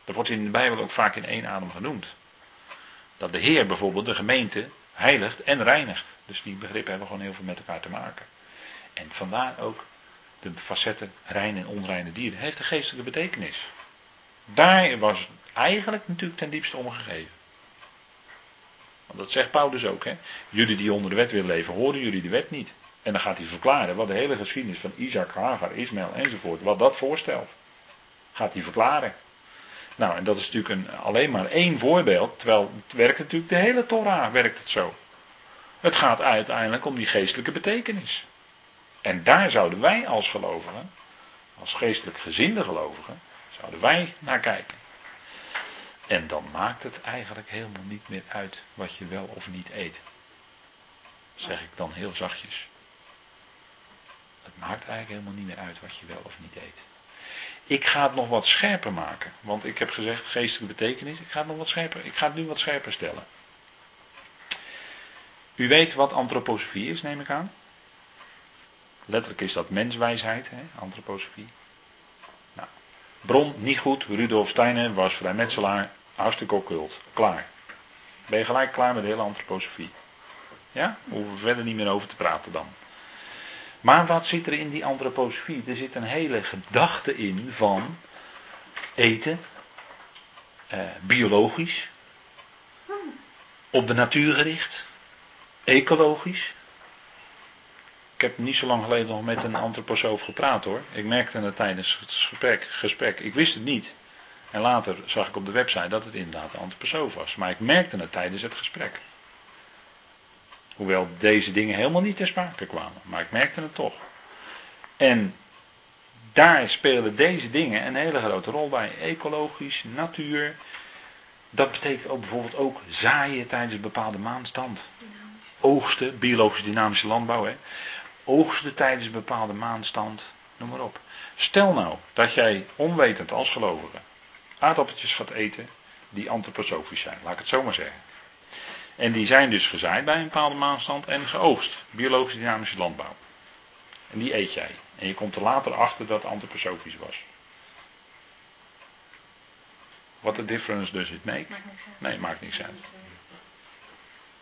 Dat wordt in de Bijbel ook vaak in één adem genoemd. Dat de Heer bijvoorbeeld de gemeente heiligt en reinigt. Dus die begrippen hebben gewoon heel veel met elkaar te maken. En vandaar ook de facetten rein en onreine dieren. Heeft een geestelijke betekenis. Daar was eigenlijk natuurlijk ten diepste om gegeven. Want dat zegt Paulus ook. Hè? Jullie die onder de wet willen leven, horen jullie de wet niet. En dan gaat hij verklaren wat de hele geschiedenis van Isaac, Hagar, Ismaël enzovoort, wat dat voorstelt. Gaat hij verklaren. Nou, en dat is natuurlijk een, alleen maar één voorbeeld, terwijl het werkt natuurlijk, de hele Torah werkt het zo. Het gaat uiteindelijk om die geestelijke betekenis. En daar zouden wij als gelovigen, als geestelijk gezinde gelovigen, zouden wij naar kijken. En dan maakt het eigenlijk helemaal niet meer uit wat je wel of niet eet. Zeg ik dan heel zachtjes. Het maakt eigenlijk helemaal niet meer uit wat je wel of niet eet. Ik ga het nog wat scherper maken. Want ik heb gezegd geestelijke betekenis. Ik ga het nog wat scherper. Ik ga het nu wat scherper stellen. U weet wat antroposofie is, neem ik aan. Letterlijk is dat menswijsheid, hè, antroposofie. Bron niet goed. Rudolf Steiner was vrijmetselaar. Hartstikke occult. Klaar. Ben je gelijk klaar met de hele antroposofie? Ja? We hoeven verder niet meer over te praten dan. Maar wat zit er in die antroposofie? Er zit een hele gedachte in van eten, eh, biologisch, op de natuur gericht, ecologisch. Ik heb niet zo lang geleden nog met een antroposoof gepraat hoor. Ik merkte het tijdens het gesprek, gesprek. Ik wist het niet. En later zag ik op de website dat het inderdaad een antroposoof was. Maar ik merkte het tijdens het gesprek. Hoewel deze dingen helemaal niet ter sprake kwamen. Maar ik merkte het toch. En daar spelen deze dingen een hele grote rol bij. Ecologisch, natuur. Dat betekent ook bijvoorbeeld ook zaaien tijdens een bepaalde maanstand. Oogsten, biologisch dynamische landbouw. Hè. Oogsten tijdens een bepaalde maanstand. Noem maar op. Stel nou dat jij onwetend als gelovige aardappeltjes gaat eten die antroposofisch zijn. Laat ik het zo maar zeggen. En die zijn dus gezaaid bij een bepaalde maanstand en geoogst. Biologisch dynamische landbouw. En die eet jij. En je komt er later achter dat het antroposofisch was. Wat de difference does it make? Maakt niks uit. Nee, maakt niks uit.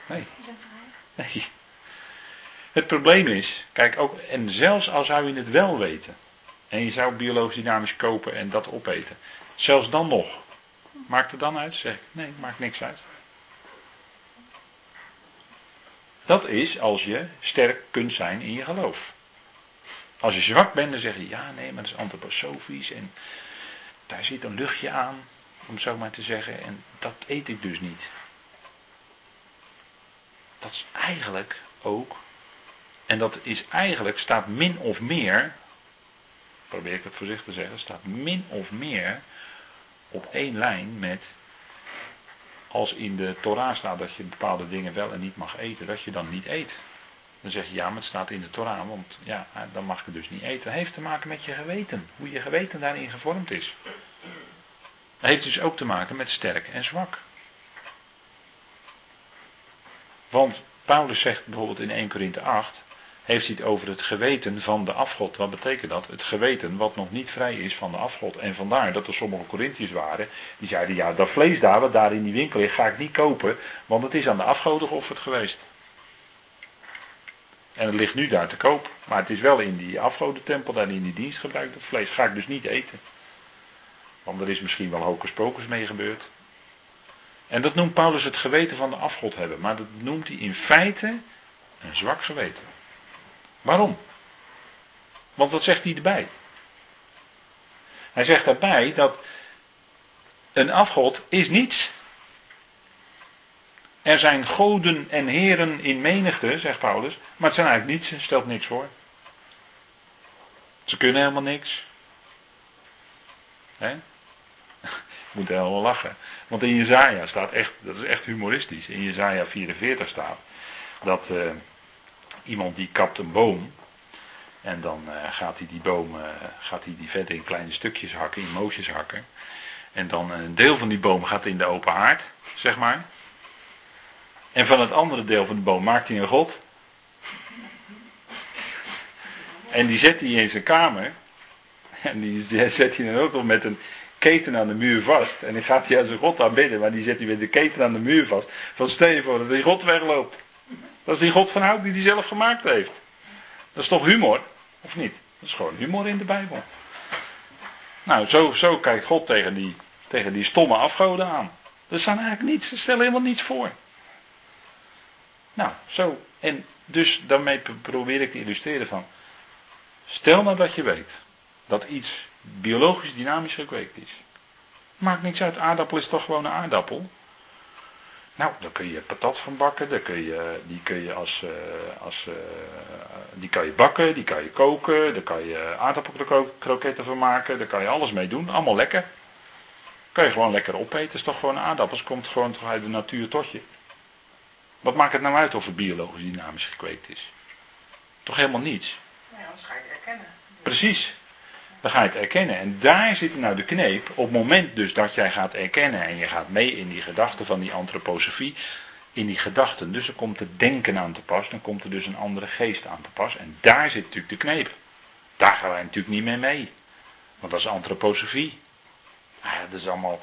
Nee, Is een vraag? nee. Het probleem is, kijk ook, en zelfs al zou je het wel weten. En je zou biologisch dynamisch kopen en dat opeten. Zelfs dan nog. Maakt het dan uit? Zeg ik, nee, maakt niks uit. Dat is als je sterk kunt zijn in je geloof. Als je zwak bent, dan zeg je, ja, nee, maar dat is antroposofisch en daar zit een luchtje aan, om zo maar te zeggen, en dat eet ik dus niet. Dat is eigenlijk ook, en dat is eigenlijk, staat min of meer, probeer ik het voorzichtig te zeggen, staat min of meer op één lijn met als in de Torah staat dat je bepaalde dingen wel en niet mag eten, dat je dan niet eet. Dan zeg je ja, maar het staat in de Torah, want ja, dan mag je dus niet eten. Dat heeft te maken met je geweten, hoe je geweten daarin gevormd is. Dat heeft dus ook te maken met sterk en zwak. Want Paulus zegt bijvoorbeeld in 1 Korinthe 8, heeft hij het over het geweten van de afgod. Wat betekent dat? Het geweten wat nog niet vrij is van de afgod. En vandaar dat er sommige Corinthiërs waren, die zeiden, ja dat vlees daar, wat daar in die winkel ligt, ga ik niet kopen, want het is aan de afgoden geofferd geweest. En het ligt nu daar te koop, maar het is wel in die afgodentempel, daar in die dienst gebruikt, dat vlees ga ik dus niet eten. Want er is misschien wel hocus pocus mee gebeurd. En dat noemt Paulus het geweten van de afgod hebben. Maar dat noemt hij in feite een zwak geweten. Waarom? Want wat zegt hij erbij? Hij zegt daarbij dat een afgod is niets. Er zijn goden en heren in menigte, zegt Paulus, maar het zijn eigenlijk niets, stelt niks voor. Ze kunnen helemaal niks. He? moet helemaal lachen. Want in Jezaja staat echt, dat is echt humoristisch. In Jezaja 44 staat dat uh, iemand die kapt een boom. En dan uh, gaat hij die boom, uh, gaat hij die verder in kleine stukjes hakken, in moosjes hakken. En dan een deel van die boom gaat in de open haard, zeg maar. En van het andere deel van de boom maakt hij een god. En die zet hij in zijn kamer. En die zet hij dan ook nog met een, keten aan de muur vast. En dan gaat hij aan zijn God aanbidden, maar die zet hij weer de keten aan de muur vast. Van stel je voor dat die God wegloopt. Dat is die God van hout die hij zelf gemaakt heeft. Dat is toch humor? Of niet? Dat is gewoon humor in de Bijbel. Nou, zo, zo kijkt God tegen die, tegen die stomme afgoden aan. Dat staan eigenlijk niets, ze stellen helemaal niets voor. Nou, zo. En dus daarmee probeer ik te illustreren van. Stel nou dat je weet dat iets biologisch dynamisch gekweekt is. Maakt niks uit, aardappel is toch gewoon een aardappel. Nou, daar kun je patat van bakken, daar kun je, die kun je als, uh, als uh, die kan je bakken, die kan je koken, daar kan je aardappelkroketten van maken, daar kan je alles mee doen, allemaal lekker. Kan je gewoon lekker opeten, is toch gewoon aardappels, komt gewoon toch uit de natuur tot je. Wat maakt het nou uit of het biologisch dynamisch gekweekt is? Toch helemaal niets. Nee, anders ga je het erkennen. Precies. Dan ga je het erkennen. En daar zit nou de kneep. Op het moment dus dat jij gaat erkennen en je gaat mee in die gedachten van die antroposofie, in die gedachten, dus er komt het denken aan te pas, dan komt er dus een andere geest aan te pas. En daar zit natuurlijk de kneep. Daar gaan wij natuurlijk niet mee mee. Want dat is antroposofie. Ja, dat is allemaal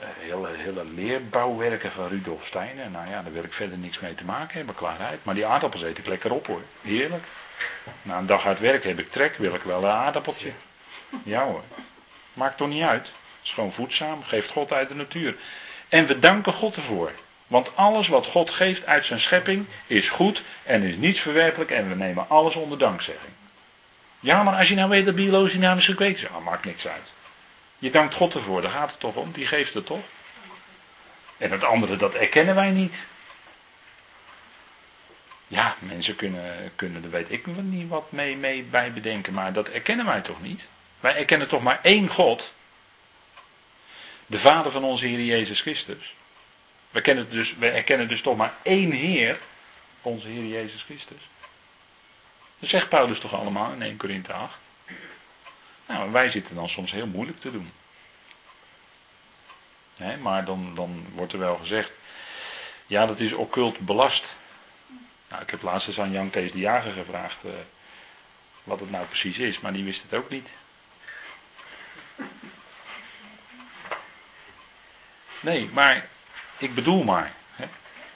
uh, hele, hele leerbouwwerken van Rudolf Steiner. Nou ja, daar wil ik verder niks mee te maken hebben, klaarheid. Maar die aardappels eet ik lekker op hoor. Heerlijk. Na een dag uit werk heb ik trek, wil ik wel een aardappeltje. Ja hoor. Maakt toch niet uit. is gewoon voedzaam, geeft God uit de natuur. En we danken God ervoor. Want alles wat God geeft uit zijn schepping is goed en is niets verwerpelijk en we nemen alles onder dankzegging. Ja, maar als je nou weet dat biologisch dynamisch gekweekt is, ah, maakt niks uit. Je dankt God ervoor, daar gaat het toch om, die geeft het toch? En het andere, dat erkennen wij niet. Ja, mensen kunnen, kunnen er weet ik niet wat mee, mee bij bedenken, maar dat erkennen wij toch niet? Wij erkennen toch maar één God. De Vader van onze Heer Jezus Christus. We, kennen dus, erkennen dus toch maar één Heer, onze Heer Jezus Christus. Dat zegt Paulus toch allemaal in 1 Korinthe 8. Nou, wij zitten dan soms heel moeilijk te doen. maar dan, dan wordt er wel gezegd, ja dat is occult belast. Nou, ik heb laatst eens aan Jan Kees de Jager gevraagd uh, wat het nou precies is, maar die wist het ook niet. Nee, maar ik bedoel maar. Hè?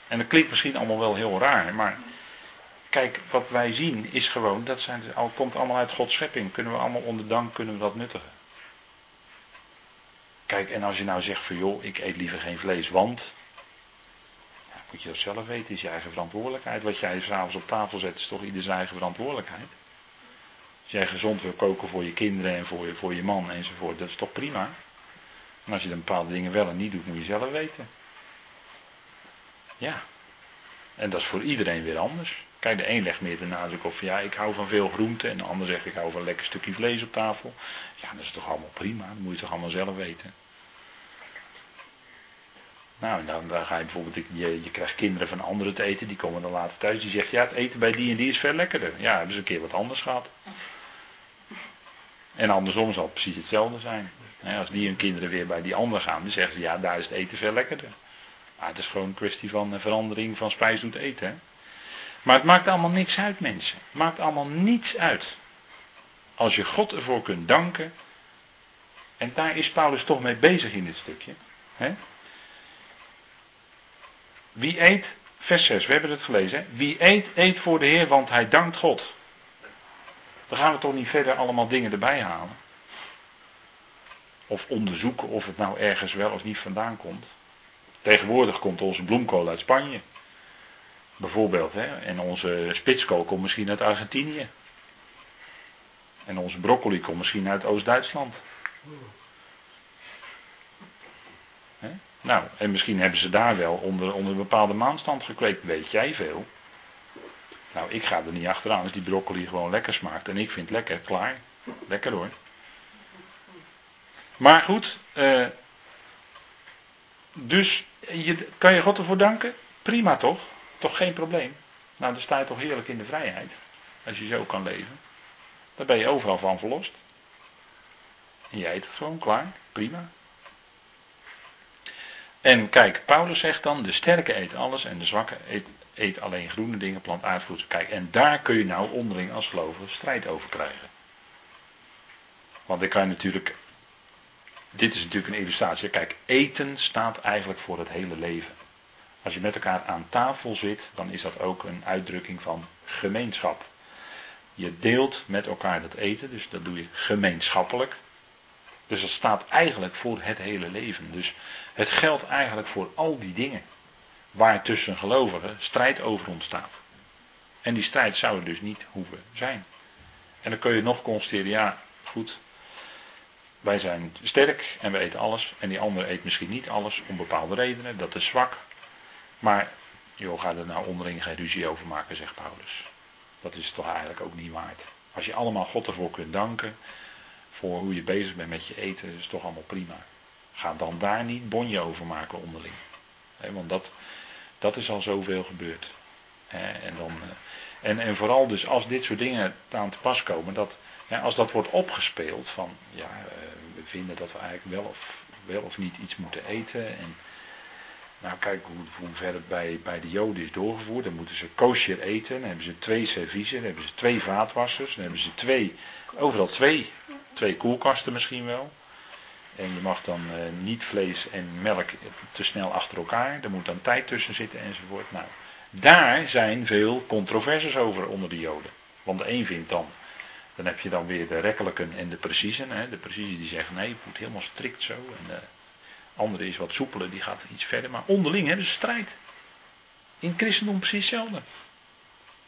En dat klinkt misschien allemaal wel heel raar, maar kijk, wat wij zien is gewoon, dat zijn, komt allemaal uit Gods schepping, kunnen we allemaal onder dank, kunnen we dat nuttigen. Kijk, en als je nou zegt van joh, ik eet liever geen vlees, want, ja, moet je dat zelf weten, is je eigen verantwoordelijkheid. Wat jij s'avonds op tafel zet, is toch ieder zijn eigen verantwoordelijkheid. Jij gezond wil koken voor je kinderen en voor je, voor je man enzovoort, dat is toch prima. En als je dan bepaalde dingen wel en niet doet, moet je zelf weten. Ja. En dat is voor iedereen weer anders. Kijk, de een legt meer de nadruk op van ja, ik hou van veel groenten. En de ander zegt ik hou van een lekker stukje vlees op tafel. Ja, dat is toch allemaal prima. Dat moet je toch allemaal zelf weten. Nou, en dan, dan ga je bijvoorbeeld, je, je krijgt kinderen van anderen te eten, die komen dan later thuis, die zegt, ja, het eten bij die en die is veel lekkerder. Ja, hebben ze een keer wat anders gehad. En andersom zal het precies hetzelfde zijn. Als die hun kinderen weer bij die ander gaan, dan zeggen ze, ja, daar is het eten veel lekkerder. Maar het is gewoon een kwestie van verandering van spijs doet eten. Maar het maakt allemaal niks uit, mensen. Het maakt allemaal niets uit. Als je God ervoor kunt danken. En daar is Paulus toch mee bezig in dit stukje. Wie eet, vers 6, we hebben het gelezen. Hè? Wie eet, eet voor de Heer, want hij dankt God. Dan gaan we toch niet verder allemaal dingen erbij halen. Of onderzoeken of het nou ergens wel of niet vandaan komt. Tegenwoordig komt onze bloemkool uit Spanje. Bijvoorbeeld. Hè? En onze spitskool komt misschien uit Argentinië. En onze broccoli komt misschien uit Oost-Duitsland. Nou, en misschien hebben ze daar wel onder, onder een bepaalde maanstand gekweekt. Weet jij veel? Nou, ik ga er niet achteraan als die broccoli gewoon lekker smaakt. En ik vind het lekker, klaar. Lekker hoor. Maar goed, uh, dus je, kan je God ervoor danken? Prima toch? Toch geen probleem? Nou, dan sta je toch heerlijk in de vrijheid. Als je zo kan leven. Dan ben je overal van verlost. En jij eet het gewoon klaar. Prima. En kijk, Paulus zegt dan, de sterke eet alles en de zwakke eet, eet alleen groene dingen, plant aardvoedsel. Kijk, en daar kun je nou onderling als gelovige strijd over krijgen. Want ik kan natuurlijk, dit is natuurlijk een illustratie. Kijk, eten staat eigenlijk voor het hele leven. Als je met elkaar aan tafel zit, dan is dat ook een uitdrukking van gemeenschap. Je deelt met elkaar dat eten, dus dat doe je gemeenschappelijk. Dus dat staat eigenlijk voor het hele leven. Dus het geldt eigenlijk voor al die dingen waar tussen gelovigen strijd over ontstaat. En die strijd zou er dus niet hoeven zijn. En dan kun je nog constateren, ja, goed, wij zijn sterk en we eten alles. En die andere eet misschien niet alles om bepaalde redenen, dat is zwak. Maar, joh, ga er nou onderling geen ruzie over maken, zegt Paulus. Dat is toch eigenlijk ook niet waard. Als je allemaal God ervoor kunt danken, voor hoe je bezig bent met je eten, is toch allemaal prima. Ga dan daar niet bonje over maken onderling. want dat, dat is al zoveel gebeurd. en, dan, eh, en, en vooral dus als dit soort dingen aan te pas komen, dat, als dat wordt opgespeeld van ja, eh, we vinden dat we eigenlijk wel of, wel of niet iets moeten eten. En nou kijk hoe, hoe ver het bij, bij de Joden is doorgevoerd. Dan moeten ze kosher eten, dan hebben ze twee serviezen, dan hebben ze twee vaatwassers, dan hebben ze twee, overal twee, twee koelkasten misschien wel. En je mag dan uh, niet vlees en melk te snel achter elkaar. Er moet dan tijd tussen zitten enzovoort. Nou, daar zijn veel controversies over onder de Joden. Want de een vindt dan, dan heb je dan weer de rekkelijken en de precisen. Hè. De precisen die zeggen nee, het moet helemaal strikt zo. En de andere is wat soepeler, die gaat iets verder. Maar onderling hebben ze strijd. In het christendom precies hetzelfde.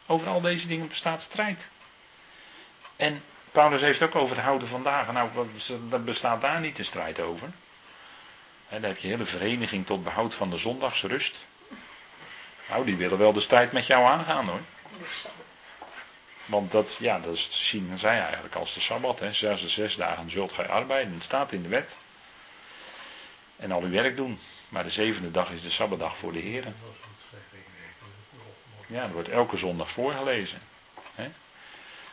Over al deze dingen bestaat strijd. En Paulus heeft ook over het houden van dagen. Nou, dat bestaat daar niet de strijd over. En heb je hele vereniging tot behoud van de zondagsrust. Nou, die willen wel de strijd met jou aangaan hoor. Want dat, ja, dat zien zij eigenlijk als de Sabbat. Hè. Zes zes dagen zult gij arbeiden. Het staat in de wet. En al uw werk doen. Maar de zevende dag is de Sabbatdag voor de Heer. Ja, dat wordt elke zondag voorgelezen.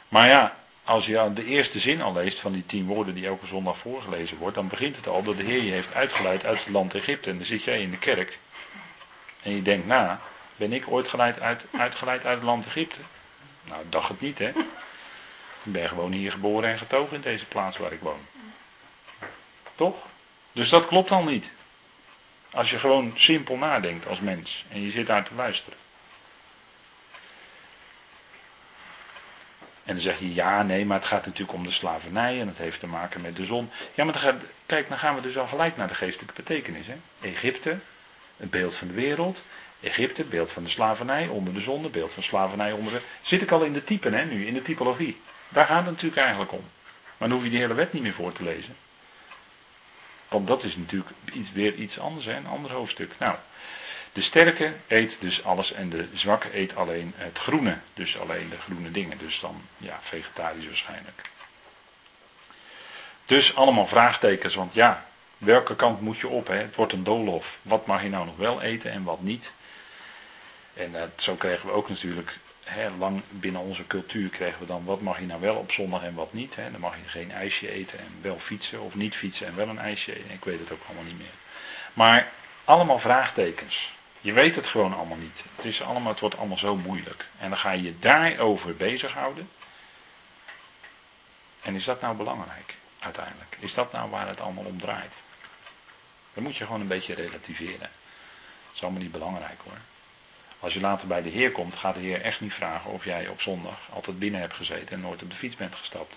Maar ja, als je de eerste zin al leest van die tien woorden die elke zondag voorgelezen wordt, dan begint het al dat de Heer je heeft uitgeleid uit het land Egypte. En dan zit jij in de kerk en je denkt na, ben ik ooit geleid uit, uitgeleid uit het land Egypte? Nou, dacht het niet, hè? Ik ben gewoon hier geboren en getogen in deze plaats waar ik woon. Toch? Dus dat klopt al niet. Als je gewoon simpel nadenkt als mens en je zit daar te luisteren. En dan zeg je ja, nee, maar het gaat natuurlijk om de slavernij en het heeft te maken met de zon. Ja, maar dan gaat, kijk, dan gaan we dus al gelijk naar de geestelijke betekenis. Hè? Egypte, het beeld van de wereld. Egypte, beeld van de slavernij onder de zon, beeld van slavernij onder de... Zit ik al in de typen, hè, nu, in de typologie. Daar gaat het natuurlijk eigenlijk om. Maar dan hoef je die hele wet niet meer voor te lezen. Want dat is natuurlijk iets, weer iets anders, hè, een ander hoofdstuk. Nou, de sterke eet dus alles en de zwakke eet alleen het groene. Dus alleen de groene dingen. Dus dan, ja, vegetarisch waarschijnlijk. Dus allemaal vraagtekens, want ja, Welke kant moet je op? Hè? Het wordt een doolhof. Wat mag je nou nog wel eten en wat niet? En uh, zo kregen we ook natuurlijk, hè, lang binnen onze cultuur kregen we dan, wat mag je nou wel op zondag en wat niet? Hè? Dan mag je geen ijsje eten en wel fietsen, of niet fietsen en wel een ijsje. Ik weet het ook allemaal niet meer. Maar allemaal vraagtekens. Je weet het gewoon allemaal niet. Het, is allemaal, het wordt allemaal zo moeilijk. En dan ga je je daarover bezighouden. En is dat nou belangrijk, uiteindelijk? Is dat nou waar het allemaal om draait? Dan moet je gewoon een beetje relativeren. Dat is allemaal niet belangrijk hoor. Als je later bij de Heer komt, gaat de Heer echt niet vragen of jij op zondag altijd binnen hebt gezeten en nooit op de fiets bent gestapt.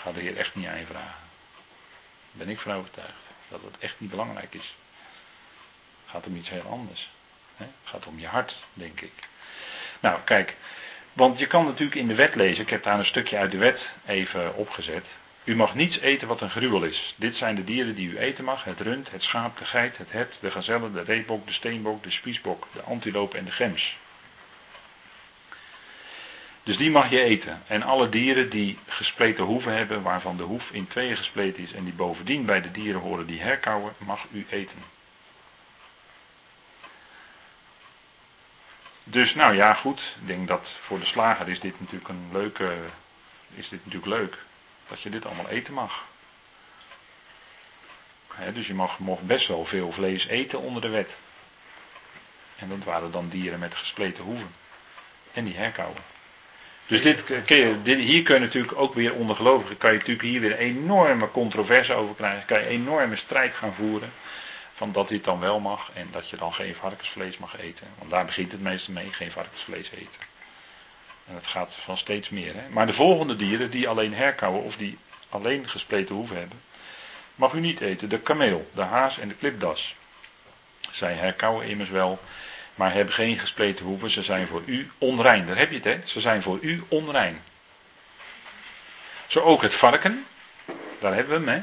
Gaat de Heer echt niet aan je vragen. Daar ben ik van overtuigd. Dat het echt niet belangrijk is. Gaat om iets heel anders. Het gaat om je hart, denk ik. Nou, kijk. Want je kan natuurlijk in de wet lezen. Ik heb daar een stukje uit de wet even opgezet. U mag niets eten wat een gruwel is. Dit zijn de dieren die u eten mag: het rund, het schaap, de geit, het het, de gazelle, de reebok, de steenbok, de spiesbok, de antiloop en de gems. Dus die mag je eten. En alle dieren die gespleten hoeven hebben, waarvan de hoef in tweeën gespleten is en die bovendien bij de dieren horen die herkauwen, mag u eten. Dus nou ja, goed. Ik denk dat voor de slager is dit natuurlijk een leuke. Is dit natuurlijk leuk dat je dit allemaal eten mag. dus je mag, mocht best wel veel vlees eten onder de wet. En dat waren dan dieren met gespleten hoeven. En die herkauwen. Dus dit, dit, hier kun je natuurlijk ook weer ondergelovigen, kan je natuurlijk hier weer een enorme controverse over krijgen. Kan je enorme strijd gaan voeren. Van dat dit dan wel mag en dat je dan geen varkensvlees mag eten. Want daar begint het meeste mee, geen varkensvlees eten. En het gaat van steeds meer. Hè? Maar de volgende dieren die alleen herkauwen of die alleen gespleten hoeven hebben, mag u niet eten. De kameel, de haas en de klipdas. Zij herkauwen immers wel, maar hebben geen gespleten hoeven. Ze zijn voor u onrein. Daar heb je het, hè? Ze zijn voor u onrein. Zo ook het varken. Daar hebben we hem, hè?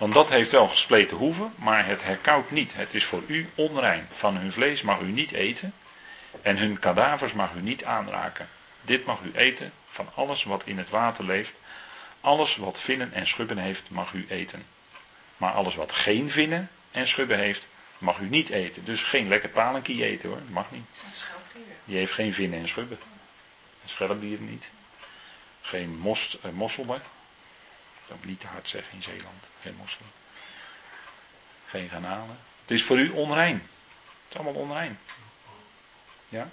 Want dat heeft wel gespleten hoeven, maar het herkauwt niet. Het is voor u onrein. Van hun vlees mag u niet eten. En hun kadavers mag u niet aanraken. Dit mag u eten van alles wat in het water leeft. Alles wat vinnen en schubben heeft, mag u eten. Maar alles wat geen vinnen en schubben heeft, mag u niet eten. Dus geen lekker palenkie eten hoor, mag niet. Die heeft geen vinnen en schubben. Schelpdieren niet. Geen most, eh, mosselen. Dat moet niet te hard zeggen in Zeeland. Geen mosselen. Geen garnalen. Het is voor u onrein. Het is allemaal onrein. Ja?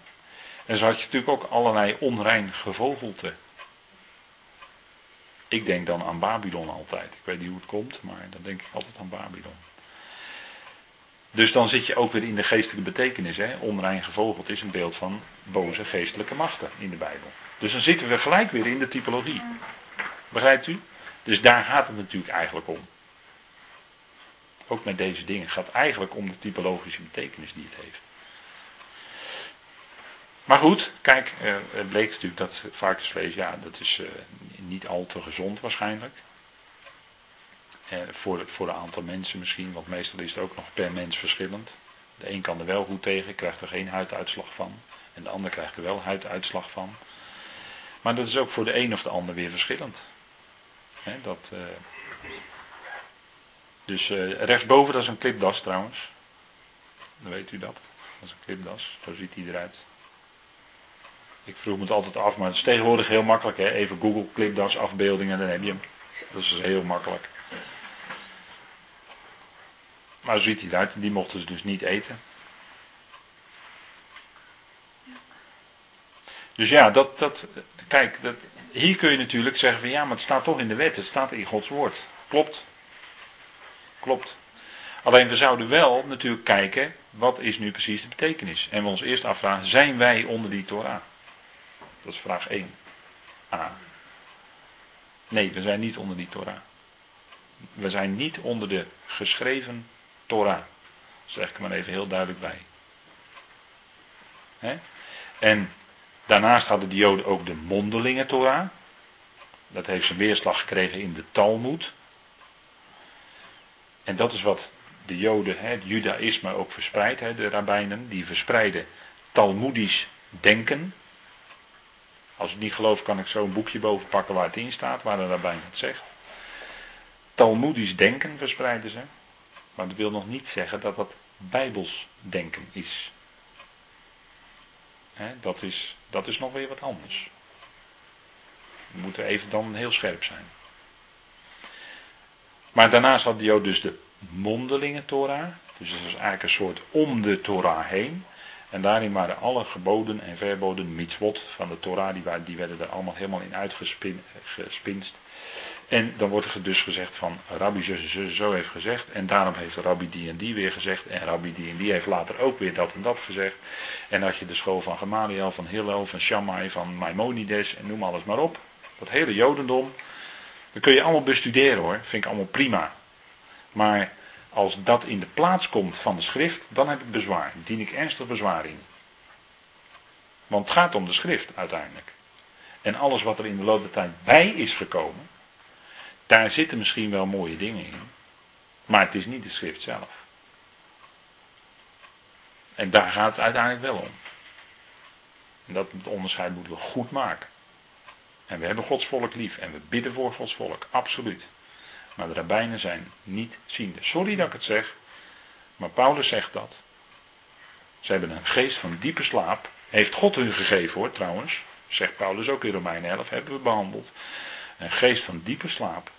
En zo had je natuurlijk ook allerlei onrein gevogelte. Ik denk dan aan Babylon altijd. Ik weet niet hoe het komt, maar dan denk ik altijd aan Babylon. Dus dan zit je ook weer in de geestelijke betekenis. Hè? Onrein gevogeld is een beeld van boze geestelijke machten in de Bijbel. Dus dan zitten we gelijk weer in de typologie. Begrijpt u? Dus daar gaat het natuurlijk eigenlijk om. Ook met deze dingen. Het gaat eigenlijk om de typologische betekenis die het heeft. Maar goed, kijk, eh, het bleek natuurlijk dat varkensvlees, ja, dat is uh, niet al te gezond waarschijnlijk. Uh, voor, voor een aantal mensen misschien, want meestal is het ook nog per mens verschillend. De een kan er wel goed tegen, krijgt er geen huiduitslag van. En de ander krijgt er wel huiduitslag van. Maar dat is ook voor de een of de ander weer verschillend. Dat, dus rechtsboven, dat is een klipdas trouwens. Dan weet u dat. Dat is een klipdas, zo ziet hij eruit. Ik vroeg me het altijd af, maar het is tegenwoordig heel makkelijk. Hè? Even Google Clipdas afbeeldingen, dan heb je hem. Dat is dus heel makkelijk. Maar zo ziet hij eruit en die mochten ze dus niet eten. Dus ja, dat, dat, kijk, dat, hier kun je natuurlijk zeggen van ja, maar het staat toch in de wet, het staat in Gods woord. Klopt. Klopt. Alleen we zouden wel natuurlijk kijken, wat is nu precies de betekenis? En we ons eerst afvragen, zijn wij onder die Torah? Dat is vraag 1. A. Nee, we zijn niet onder die Torah. We zijn niet onder de geschreven Torah. Zeg ik maar even heel duidelijk bij. En daarnaast hadden de Joden ook de mondelinge Torah. Dat heeft zijn weerslag gekregen in de Talmud. En dat is wat de Joden, het Judaïsme ook verspreidt, de rabbijnen, die verspreiden Talmudisch denken. Als ik niet geloof, kan ik zo een boekje boven pakken waar het in staat, waar de rabbijn het zegt. Talmoedisch denken verspreiden ze. Maar dat wil nog niet zeggen dat dat bijbels denken is. Dat is. Dat is nog weer wat anders. We moeten even dan heel scherp zijn. Maar daarnaast had de Jood dus de mondelinge Torah. Dus dat is eigenlijk een soort om de Torah heen. En daarin waren alle geboden en verboden, mitzvot van de Torah, die, waren, die werden er allemaal helemaal in uitgespinst. En dan wordt er dus gezegd van rabbi zo heeft gezegd. En daarom heeft rabbi die en die weer gezegd. En rabbi die en die heeft later ook weer dat en dat gezegd. En had je de school van Gamaliel, van Hillel, van Shammai, van Maimonides en noem alles maar op. Dat hele jodendom. Dat kun je allemaal bestuderen hoor. Vind ik allemaal prima. Maar als dat in de plaats komt van de schrift, dan heb ik bezwaar. Dien ik ernstig bezwaar in. Want het gaat om de schrift uiteindelijk. En alles wat er in de loop der tijd bij is gekomen, daar zitten misschien wel mooie dingen in. Maar het is niet de schrift zelf. En daar gaat het uiteindelijk wel om. En dat onderscheid moeten we goed maken. En we hebben Gods volk lief en we bidden voor Gods volk, absoluut. Maar de rabbijnen zijn niet ziende. Sorry dat ik het zeg, maar Paulus zegt dat. Ze hebben een geest van diepe slaap. Heeft God hun gegeven hoor, trouwens. Zegt Paulus ook in Romeinen 11, hebben we behandeld. Een geest van diepe slaap.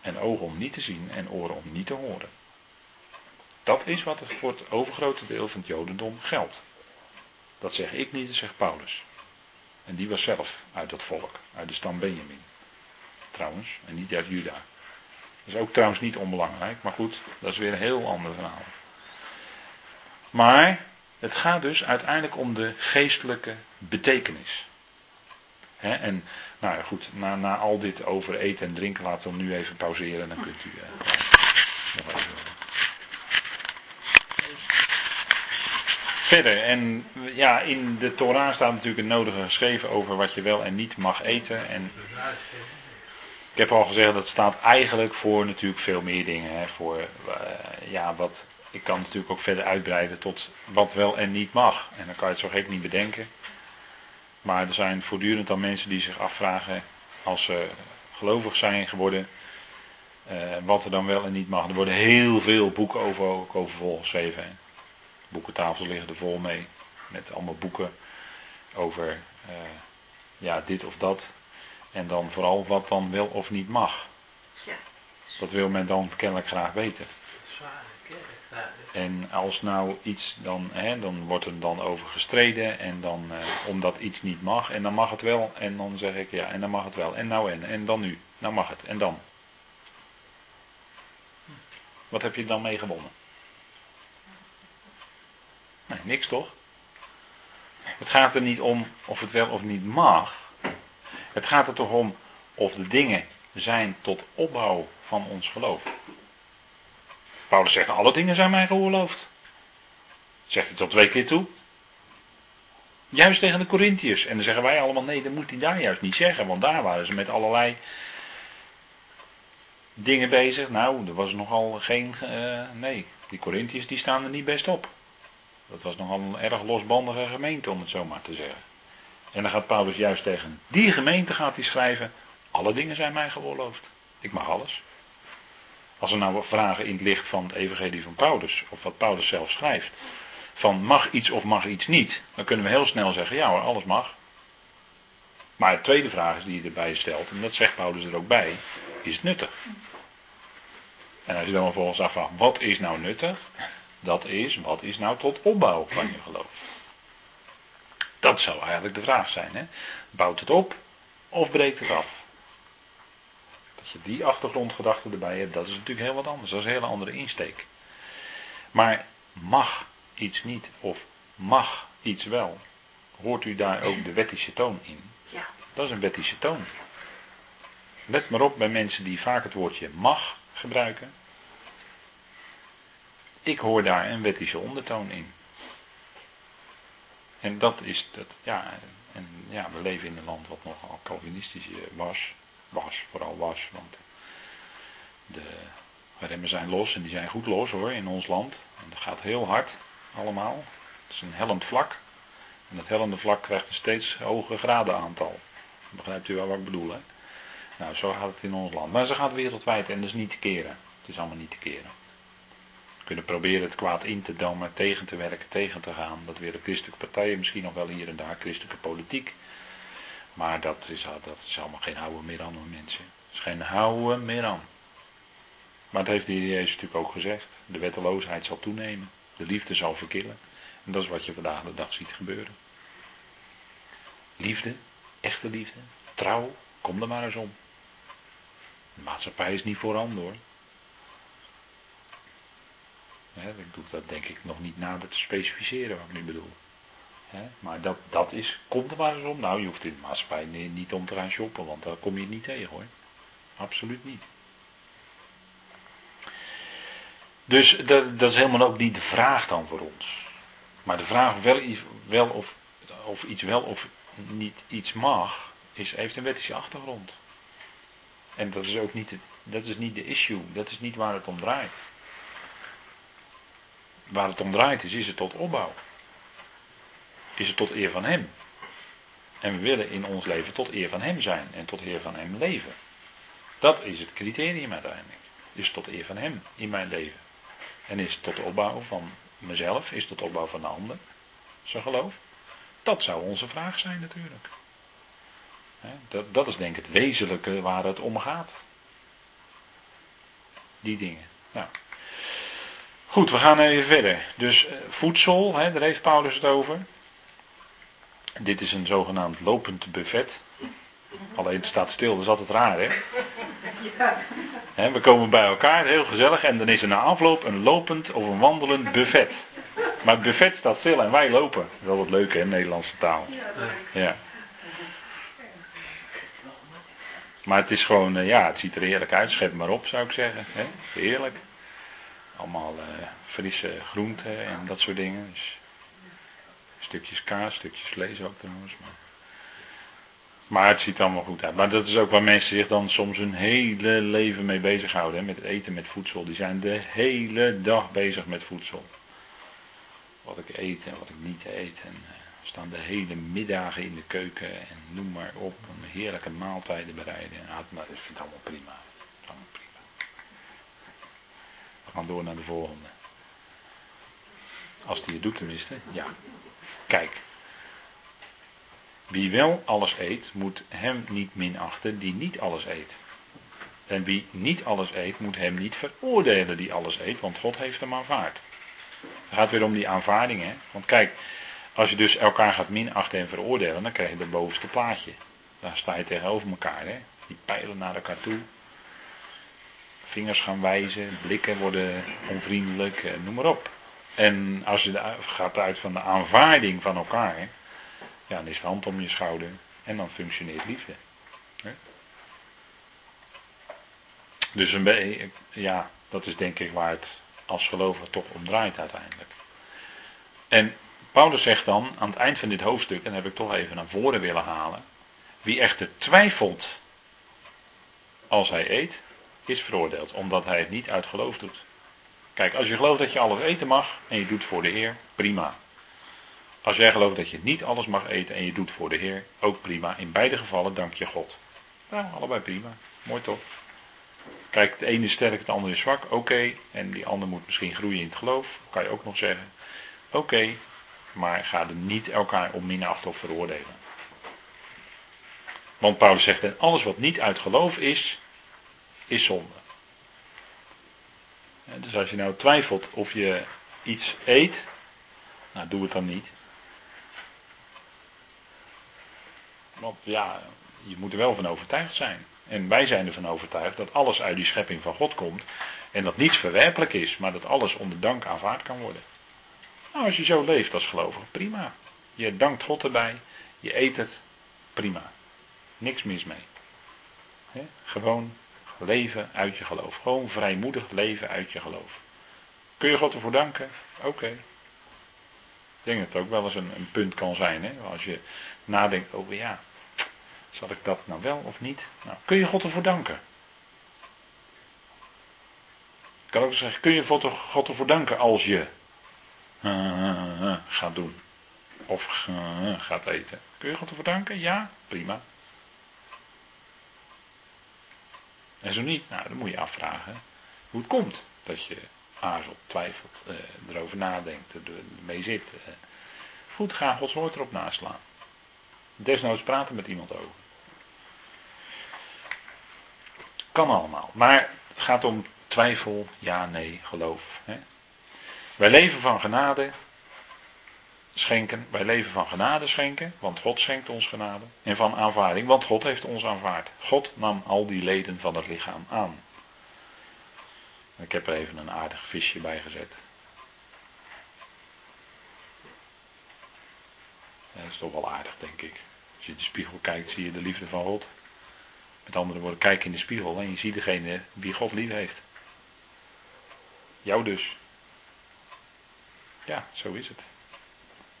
En ogen om niet te zien en oren om niet te horen. Dat is wat het voor het overgrote deel van het Jodendom geldt. Dat zeg ik niet, dat zegt Paulus. En die was zelf uit dat volk, uit de stam Benjamin. Trouwens, en niet uit Juda. Dat is ook trouwens niet onbelangrijk, maar goed, dat is weer een heel ander verhaal. Maar het gaat dus uiteindelijk om de geestelijke betekenis. en nou ja, goed, na, na al dit over eten en drinken laten we hem nu even pauzeren. Dan kunt u uh, nog even. Verder, en ja, in de Torah staat natuurlijk het nodige geschreven over wat je wel en niet mag eten. En ik heb al gezegd, dat staat eigenlijk voor natuurlijk veel meer dingen. Hè, voor, uh, ja, wat, ik kan natuurlijk ook verder uitbreiden tot wat wel en niet mag. En dan kan je het zo gek niet bedenken. Maar er zijn voortdurend dan mensen die zich afvragen, als ze gelovig zijn geworden, uh, wat er dan wel en niet mag. Er worden heel veel boeken over, ook over volgeschreven. Hè. Boekentafels liggen er vol mee, met allemaal boeken over uh, ja, dit of dat. En dan vooral wat dan wel of niet mag. Ja. Dat wil men dan kennelijk graag weten. En als nou iets, dan, hè, dan wordt er dan over gestreden en dan, eh, omdat iets niet mag en dan mag het wel. En dan zeg ik ja, en dan mag het wel. En nou en, en dan nu. Nou mag het. En dan. Wat heb je dan mee gewonnen? Nee, niks toch? Het gaat er niet om of het wel of niet mag. Het gaat er toch om of de dingen zijn tot opbouw van ons geloof. Paulus zegt, alle dingen zijn mij geoorloofd. Zegt hij tot twee keer toe. Juist tegen de Corinthiërs. En dan zeggen wij allemaal, nee, dat moet hij daar juist niet zeggen. Want daar waren ze met allerlei dingen bezig. Nou, er was nogal geen, uh, nee, die Corinthiërs die staan er niet best op. Dat was nogal een erg losbandige gemeente, om het zo maar te zeggen. En dan gaat Paulus juist tegen die gemeente gaat hij schrijven, alle dingen zijn mij geoorloofd. Ik mag alles. Als we nou vragen in het licht van het evangelie van Paulus, of wat Paulus zelf schrijft, van mag iets of mag iets niet, dan kunnen we heel snel zeggen, ja hoor, alles mag. Maar de tweede vraag is die je erbij stelt, en dat zegt Paulus er ook bij, is het nuttig? En als je dan vervolgens afvraagt, wat is nou nuttig? Dat is, wat is nou tot opbouw van je geloof? Dat zou eigenlijk de vraag zijn. Hè? Bouwt het op of breekt het af? Je die achtergrondgedachte erbij hebt, dat is natuurlijk heel wat anders. Dat is een hele andere insteek. Maar mag iets niet of mag iets wel, hoort u daar ook de wettische toon in? Ja. Dat is een wettische toon. Let maar op bij mensen die vaak het woordje mag gebruiken. Ik hoor daar een wettische ondertoon in. En dat is dat, ja, en ja, we leven in een land wat nogal Calvinistisch was was, vooral was. Want de remmen zijn los en die zijn goed los hoor in ons land. En dat gaat heel hard allemaal. Het is een hellend vlak. En dat hellende vlak krijgt een steeds hoger gradenaantal. Begrijpt u wel wat ik bedoel hè? Nou, zo gaat het in ons land. Maar ze gaat wereldwijd en is niet te keren. Het is allemaal niet te keren. We kunnen proberen het kwaad in te dammen, tegen te werken, tegen te gaan. Dat willen christelijke partijen misschien nog wel hier en daar, christelijke politiek. Maar dat is, dat is allemaal geen houden meer aan, hoor mensen. Het is geen houden meer aan. Maar dat heeft de Heer Jezus natuurlijk ook gezegd. De wetteloosheid zal toenemen. De liefde zal verkillen. En dat is wat je vandaag de dag ziet gebeuren. Liefde, echte liefde, trouw, kom er maar eens om. De maatschappij is niet voorhanden hoor. ik doe dat denk ik nog niet nader te specificeren wat ik nu bedoel. Maar dat, dat is, komt er maar eens om. Nou, je hoeft in de maatschappij niet om te gaan shoppen, want daar kom je niet tegen hoor. Absoluut niet. Dus dat, dat, is helemaal ook niet de vraag dan voor ons. Maar de vraag wel, wel of, of iets wel of niet iets mag, is, heeft een wettische achtergrond. En dat is ook niet, dat is niet de issue, dat is niet waar het om draait. Waar het om draait is, is het tot opbouw. Is het tot eer van Hem. En we willen in ons leven tot eer van Hem zijn en tot eer van Hem leven. Dat is het criterium uiteindelijk. Is tot eer van Hem in mijn leven. En is tot opbouw van mezelf, is tot opbouw van de ander, zijn geloof. Dat zou onze vraag zijn natuurlijk. Dat, dat is denk ik het wezenlijke waar het om gaat. Die dingen. Nou. Goed, we gaan even verder. Dus eh, voedsel, hè, daar heeft Paulus het over. Dit is een zogenaamd lopend buffet. Alleen het staat stil, dat is altijd raar hè. He, we komen bij elkaar, heel gezellig, en dan is er na afloop een lopend of een wandelend buffet. Maar het buffet staat stil en wij lopen. Dat is wel wat leuk hè, Nederlandse taal. Ja. Maar het is gewoon, eh, ja, het ziet er heerlijk uit. Schep maar op, zou ik zeggen. Heerlijk. Allemaal uh, frisse groenten en dat soort dingen. Dus stukjes kaas, stukjes vlees ook trouwens. Maar, maar het ziet allemaal goed uit. Maar dat is ook waar mensen zich dan soms hun hele leven mee bezighouden. Hè? Met eten, met voedsel. Die zijn de hele dag bezig met voedsel. Wat ik eet en wat ik niet eet. En, uh, staan de hele middagen in de keuken en noem maar op. Een heerlijke maaltijden bereiden. Ja, maar ik het allemaal prima. Allemaal prima. We gaan door naar de volgende. Als die het doet tenminste, ja. Kijk. Wie wel alles eet, moet hem niet minachten die niet alles eet. En wie niet alles eet, moet hem niet veroordelen die alles eet, want God heeft hem aanvaard. Het gaat weer om die aanvaardingen. Want kijk, als je dus elkaar gaat minachten en veroordelen, dan krijg je het bovenste plaatje. Daar sta je tegenover elkaar, hè? Die pijlen naar elkaar toe. Vingers gaan wijzen, blikken worden onvriendelijk, eh, noem maar op. En als je gaat uit van de aanvaarding van elkaar, ja, dan is de hand om je schouder en dan functioneert liefde. Dus een ja, dat is denk ik waar het als gelovige toch om draait uiteindelijk. En Paulus zegt dan aan het eind van dit hoofdstuk, en heb ik toch even naar voren willen halen. Wie echter twijfelt als hij eet, is veroordeeld, omdat hij het niet uit geloof doet. Kijk, als je gelooft dat je alles eten mag en je doet voor de Heer, prima. Als jij gelooft dat je niet alles mag eten en je doet voor de Heer, ook prima. In beide gevallen dank je God. Nou, allebei prima. Mooi toch? Kijk, het ene is sterk, het andere is zwak. Oké. En die ander moet misschien groeien in het geloof. Kan je ook nog zeggen. Oké maar ga er niet elkaar om minachten of veroordelen. Want Paulus zegt, en alles wat niet uit geloof is, is zonde. Dus als je nou twijfelt of je iets eet, nou doe het dan niet. Want ja, je moet er wel van overtuigd zijn. En wij zijn ervan overtuigd dat alles uit die schepping van God komt. En dat niets verwerpelijk is, maar dat alles onder dank aanvaard kan worden. Nou, als je zo leeft als gelovige, prima. Je dankt God erbij, je eet het, prima. Niks mis mee. Gewoon leven uit je geloof. Gewoon vrijmoedig leven uit je geloof. Kun je God ervoor danken? Oké. Ik denk dat het ook wel eens een, een punt kan zijn. Hè? Als je nadenkt over ja, zal ik dat nou wel of niet? Nou, kun je God ervoor danken? Ik kan ook zeggen, kun je God ervoor danken als je uh, gaat doen. Of gaat eten. Kun je God ervoor danken? Ja, prima. En zo niet, nou dan moet je afvragen hoe het komt dat je aarzelt, twijfelt, eh, erover nadenkt, ermee zit. Eh. Goed, ga Gods woord erop naslaan. Desnoods praten met iemand over. Kan allemaal. Maar het gaat om twijfel, ja, nee, geloof. Hè? Wij leven van genade schenken. Wij leven van genade schenken, want God schenkt ons genade. En van aanvaarding, want God heeft ons aanvaard. God nam al die leden van het lichaam aan. Ik heb er even een aardig visje bij gezet. dat is toch wel aardig, denk ik. Als je in de spiegel kijkt, zie je de liefde van God. Met andere woorden, kijk in de spiegel en je ziet degene wie God lief heeft. Jou dus. Ja, zo is het.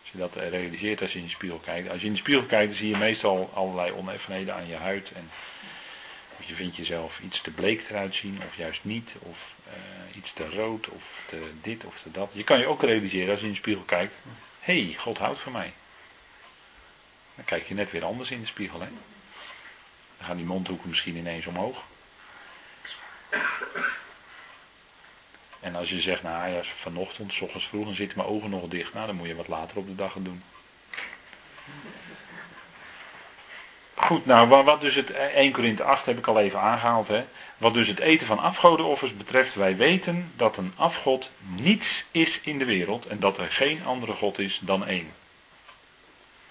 Als je dat realiseert als je in de spiegel kijkt. Als je in de spiegel kijkt, dan zie je meestal allerlei oneffenheden aan je huid. En je vindt jezelf iets te bleek eruit zien, of juist niet. Of uh, iets te rood, of te dit, of te dat. Je kan je ook realiseren als je in de spiegel kijkt. Hé, hey, God houdt van mij. Dan kijk je net weer anders in de spiegel, hè. Dan gaan die mondhoeken misschien ineens omhoog. En als je zegt, nou ja, vanochtend, s ochtends vroeg, dan zitten mijn ogen nog dicht. Nou, dan moet je wat later op de dag gaan doen. Goed, nou, wat dus het 1 Korinthe 8 heb ik al even aangehaald. Hè. Wat dus het eten van afgodenoffers betreft, wij weten dat een afgod niets is in de wereld en dat er geen andere God is dan één.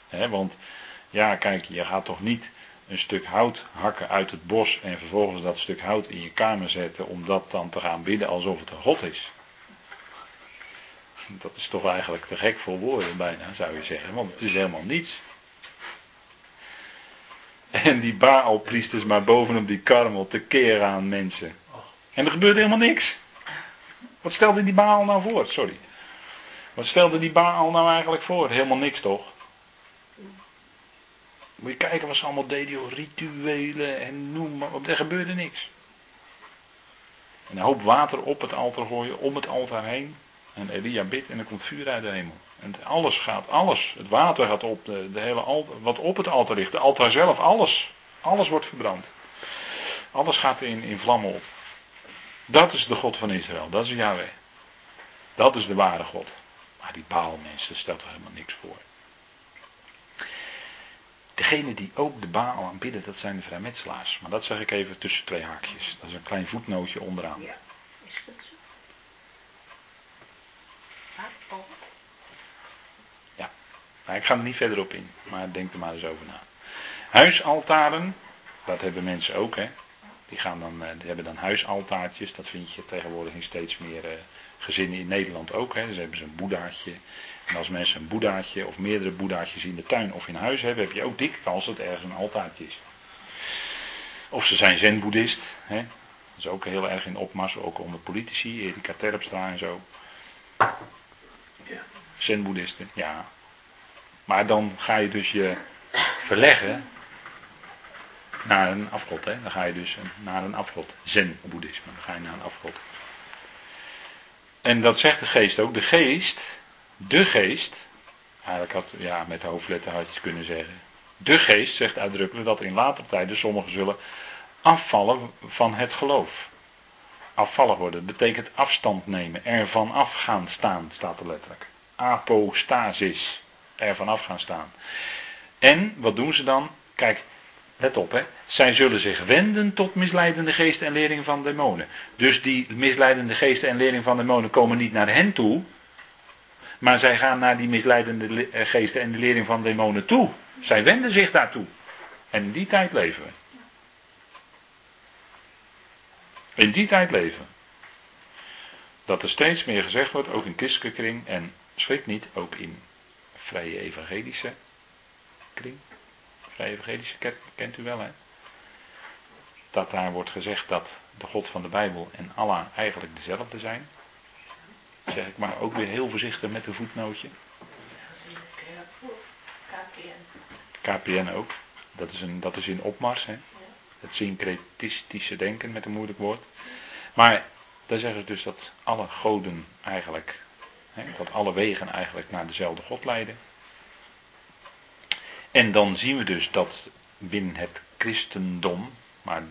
Hè, want, ja, kijk, je gaat toch niet een stuk hout hakken uit het bos en vervolgens dat stuk hout in je kamer zetten om dat dan te gaan bidden alsof het een God is. Dat is toch eigenlijk te gek voor woorden bijna, zou je zeggen, want het is helemaal niets. En die Baalpriesters maar bovenop die karmel te keren aan mensen. En er gebeurt helemaal niks. Wat stelde die Baal nou voor? Sorry. Wat stelde die Baal nou eigenlijk voor? Helemaal niks toch? Moet je kijken wat ze allemaal deden, rituelen en noem maar op. Er gebeurde niks. En een hoop water op het altaar gooien, om het altaar heen. En Elia bidt en er komt vuur uit de hemel. En alles gaat, alles. Het water gaat op, de, de hele altaar, wat op het altaar ligt, de altaar zelf, alles. Alles wordt verbrand. Alles gaat in, in vlammen op. Dat is de God van Israël, dat is Yahweh. Dat is de ware God. Maar die baalmensen stelt er helemaal niks voor. Degene die ook de Baal aanbidden, dat zijn de vrijmetselaars. Maar dat zeg ik even tussen twee haakjes. Dat is een klein voetnootje onderaan. Ja, is dat zo? Ja, maar ik ga er niet verder op in. Maar denk er maar eens over na. Huisaltaren, dat hebben mensen ook, hè. Die, gaan dan, eh, die hebben dan huisaltaartjes. Dat vind je tegenwoordig in steeds meer uh, gezinnen in Nederland ook. Hè. Dus hebben ze een boeddhaatje en als mensen een boeddhaatje of meerdere boeddhaatjes in de tuin of in huis hebben, heb je ook dikke kans dat er ergens een altaartje is. Of ze zijn zen-boeddhist. Hè? Dat is ook heel erg in opmars, ook onder politici, Erika Terpstra en zo. Zen-boeddhisten, ja. Maar dan ga je dus je verleggen naar een afgod. Hè? Dan ga je dus naar een afgod. Zen-boeddhisme, dan ga je naar een afgod. En dat zegt de geest ook. De geest de geest, eigenlijk had, ja, met de hoofdletter had je kunnen zeggen. De geest zegt uitdrukkelijk dat in later tijden sommigen zullen afvallen van het geloof. Afvallig worden betekent afstand nemen, ervan af gaan staan, staat er letterlijk. Apostasis, ervan af gaan staan. En wat doen ze dan? Kijk, let op hè. Zij zullen zich wenden tot misleidende geesten en leringen van demonen. Dus die misleidende geesten en leringen van demonen komen niet naar hen toe, maar zij gaan naar die misleidende eh, geesten en de lering van demonen toe. Zij wenden zich daartoe. En in die tijd leven we. In die tijd leven. Dat er steeds meer gezegd wordt, ook in christelijke kring en schrik niet, ook in vrije evangelische kring. Vrije evangelische kerk kent u wel hè. Dat daar wordt gezegd dat de God van de Bijbel en Allah eigenlijk dezelfde zijn zeg ik maar ook weer heel voorzichtig met een voetnootje. KPN ook. Dat is, een, dat is in opmars. Hè? Het syncretistische denken met een moeilijk woord. Maar daar zeggen ze dus dat alle goden eigenlijk, hè, dat alle wegen eigenlijk naar dezelfde God leiden. En dan zien we dus dat binnen het christendom, maar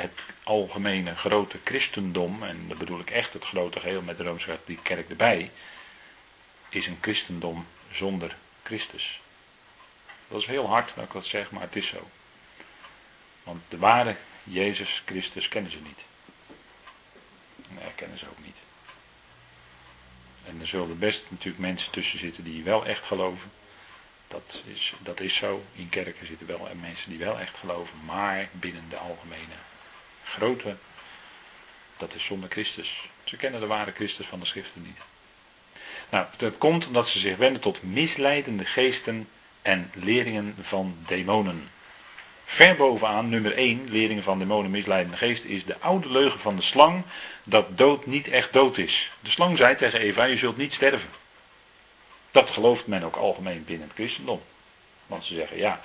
het algemene grote christendom, en dat bedoel ik echt het grote geheel met de Rooms-Katholieke Kerk erbij, is een christendom zonder Christus. Dat is heel hard dat ik dat zeg, maar het is zo. Want de ware Jezus Christus kennen ze niet. En herkennen ze ook niet. En er zullen best natuurlijk mensen tussen zitten die wel echt geloven. Dat is, dat is zo. In kerken zitten wel mensen die wel echt geloven. Maar binnen de algemene grote, dat is zonder Christus. Ze kennen de ware Christus van de schriften niet. Nou, dat komt omdat ze zich wenden tot misleidende geesten en leringen van demonen. Ver bovenaan, nummer 1, leringen van demonen, misleidende geesten, is de oude leugen van de slang dat dood niet echt dood is. De slang zei tegen Eva, je zult niet sterven. Dat gelooft men ook algemeen binnen het christendom. Want ze zeggen, ja,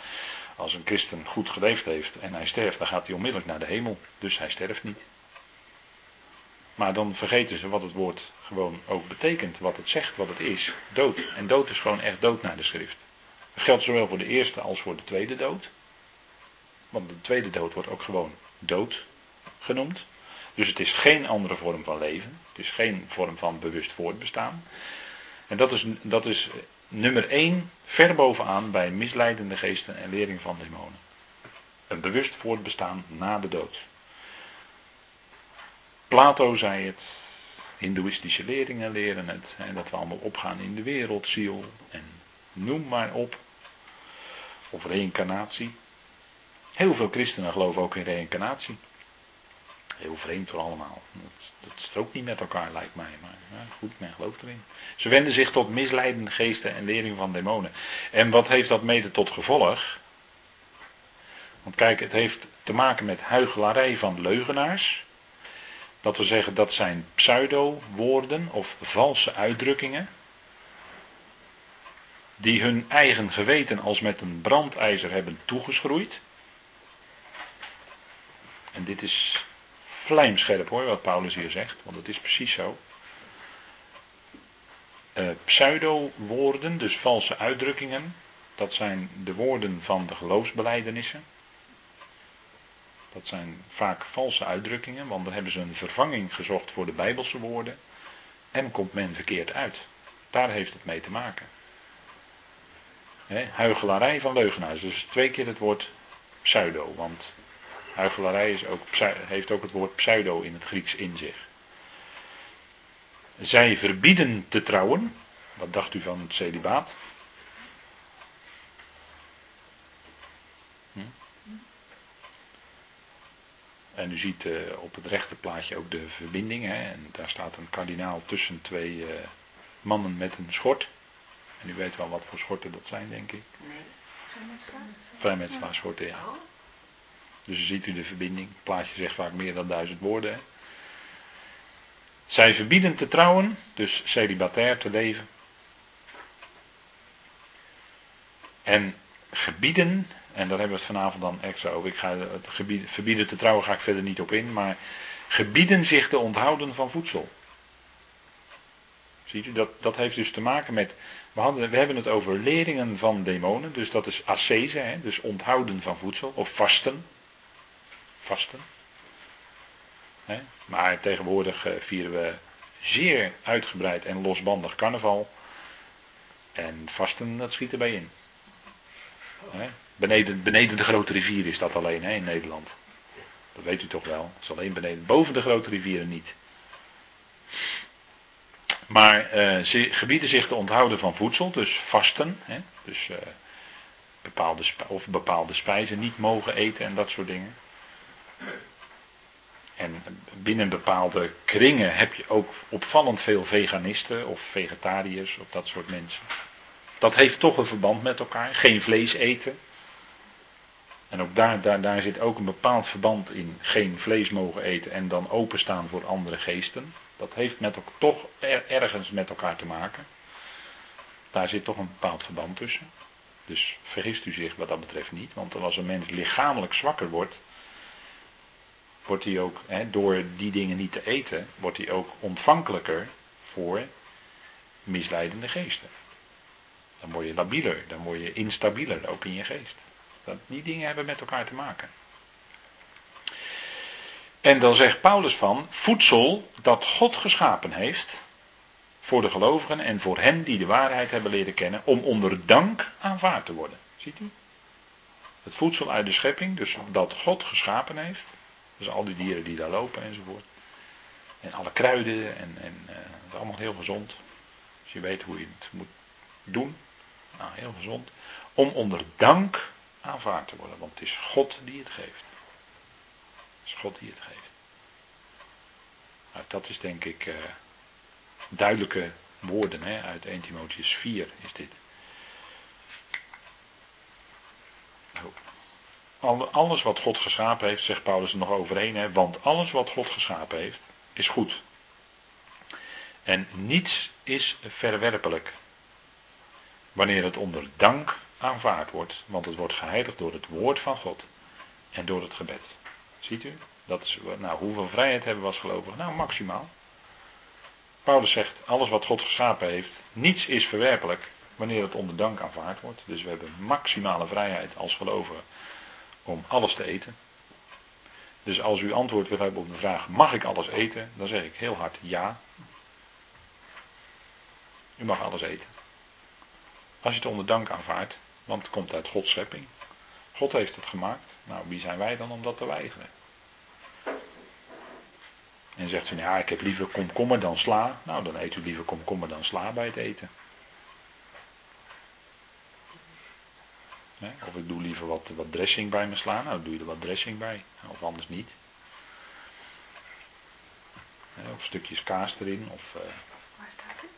als een christen goed geleefd heeft en hij sterft, dan gaat hij onmiddellijk naar de hemel. Dus hij sterft niet. Maar dan vergeten ze wat het woord gewoon ook betekent, wat het zegt, wat het is. Dood. En dood is gewoon echt dood naar de schrift. Dat geldt zowel voor de eerste als voor de tweede dood. Want de tweede dood wordt ook gewoon dood genoemd. Dus het is geen andere vorm van leven. Het is geen vorm van bewust voortbestaan. En dat is, dat is nummer 1 ver bovenaan bij misleidende geesten en lering van demonen. Een bewust voortbestaan na de dood. Plato zei het, Hindoeïstische leringen leren het, hè, dat we allemaal opgaan in de wereldziel en noem maar op. Of reïncarnatie. Heel veel christenen geloven ook in reïncarnatie. Heel vreemd voor allemaal. Dat, strookt niet met elkaar, lijkt mij. Maar ja, goed, men gelooft erin. Ze wenden zich tot misleidende geesten en lering van demonen. En wat heeft dat mede tot gevolg? Want kijk, het heeft te maken met huigelarij van leugenaars. Dat we zeggen dat zijn pseudo-woorden of valse uitdrukkingen. Die hun eigen geweten als met een brandijzer hebben toegeschroeid. En dit is vlijmscherp hoor, wat Paulus hier zegt, want het is precies zo. Uh, pseudo-woorden, dus valse uitdrukkingen, dat zijn de woorden van de geloofsbeleidenissen. Dat zijn vaak valse uitdrukkingen, want dan hebben ze een vervanging gezocht voor de Bijbelse woorden. En komt men verkeerd uit. Daar heeft het mee te maken. He, huigelarij van leugenaars. Dus twee keer het woord pseudo. Want huigelarij is ook, heeft ook het woord pseudo in het Grieks in zich. Zij verbieden te trouwen. Wat dacht u van het celibaat? Hm? En u ziet uh, op het rechterplaatje ook de verbinding. Hè? En daar staat een kardinaal tussen twee uh, mannen met een schort. En u weet wel wat voor schorten dat zijn, denk ik. Nee, vrijmetselaarsschorten. ja. Oh. Dus u ziet u de verbinding. Het plaatje zegt vaak meer dan duizend woorden. Hè? Zij verbieden te trouwen, dus celibatair te leven. En gebieden, en daar hebben we het vanavond dan extra over. Ik ga het gebied, verbieden te trouwen ga ik verder niet op in, maar gebieden zich te onthouden van voedsel. Ziet u, dat, dat heeft dus te maken met. We hebben het over leringen van demonen, dus dat is ascese, hè, dus onthouden van voedsel, of vasten. Vasten. Maar tegenwoordig eh, vieren we zeer uitgebreid en losbandig carnaval. En vasten, dat schiet erbij in. Beneden, beneden de grote rivier is dat alleen hè, in Nederland. Dat weet u toch wel. Het is alleen beneden. Boven de grote rivieren niet. Maar eh, ze gebieden zich te onthouden van voedsel, dus vasten. Hè, dus eh, bepaalde, of bepaalde spijzen niet mogen eten en dat soort dingen. En binnen bepaalde kringen heb je ook opvallend veel veganisten of vegetariërs of dat soort mensen. Dat heeft toch een verband met elkaar. Geen vlees eten. En ook daar, daar, daar zit ook een bepaald verband in. Geen vlees mogen eten en dan openstaan voor andere geesten. Dat heeft met, toch ergens met elkaar te maken. Daar zit toch een bepaald verband tussen. Dus vergist u zich wat dat betreft niet. Want als een mens lichamelijk zwakker wordt, wordt hij ook, hè, door die dingen niet te eten, wordt hij ook ontvankelijker voor misleidende geesten. Dan word je labieler, dan word je instabieler, ook in je geest. Die dingen hebben met elkaar te maken. En dan zegt Paulus van voedsel dat God geschapen heeft voor de gelovigen en voor hen die de waarheid hebben leren kennen, om onder dank aanvaard te worden. Ziet u? Het voedsel uit de schepping, dus dat God geschapen heeft. Dus al die dieren die daar lopen enzovoort. En alle kruiden en, en uh, het is allemaal heel gezond. Als je weet hoe je het moet doen. Nou, heel gezond. Om onder dank aanvaard te worden. Want het is God die het geeft. Het is God die het geeft. Nou, dat is denk ik uh, duidelijke woorden hè, uit 1 Timotheus 4 is dit. Alles wat God geschapen heeft, zegt Paulus er nog overheen, hè, want alles wat God geschapen heeft, is goed. En niets is verwerpelijk. Wanneer het onder dank aanvaard wordt, want het wordt geheiligd door het woord van God en door het gebed. Ziet u? Dat is, nou, hoeveel vrijheid hebben we als gelovigen? Nou, maximaal. Paulus zegt, alles wat God geschapen heeft, niets is verwerpelijk wanneer het onder dank aanvaard wordt. Dus we hebben maximale vrijheid als gelovigen om alles te eten. Dus als u antwoord wil hebben op de vraag, mag ik alles eten? Dan zeg ik heel hard ja. U mag alles eten. Als je het onder dank aanvaardt, want het komt uit Gods schepping. God heeft het gemaakt. Nou, wie zijn wij dan om dat te weigeren? En zegt ze, ja, ik heb liever komkommer dan sla. Nou, dan eet u liever komkommer dan sla bij het eten. Of ik doe liever wat, wat dressing bij me slaan. Nou, dan doe je er wat dressing bij. Of anders niet. Of stukjes kaas erin. Of, uh... Waar staat het?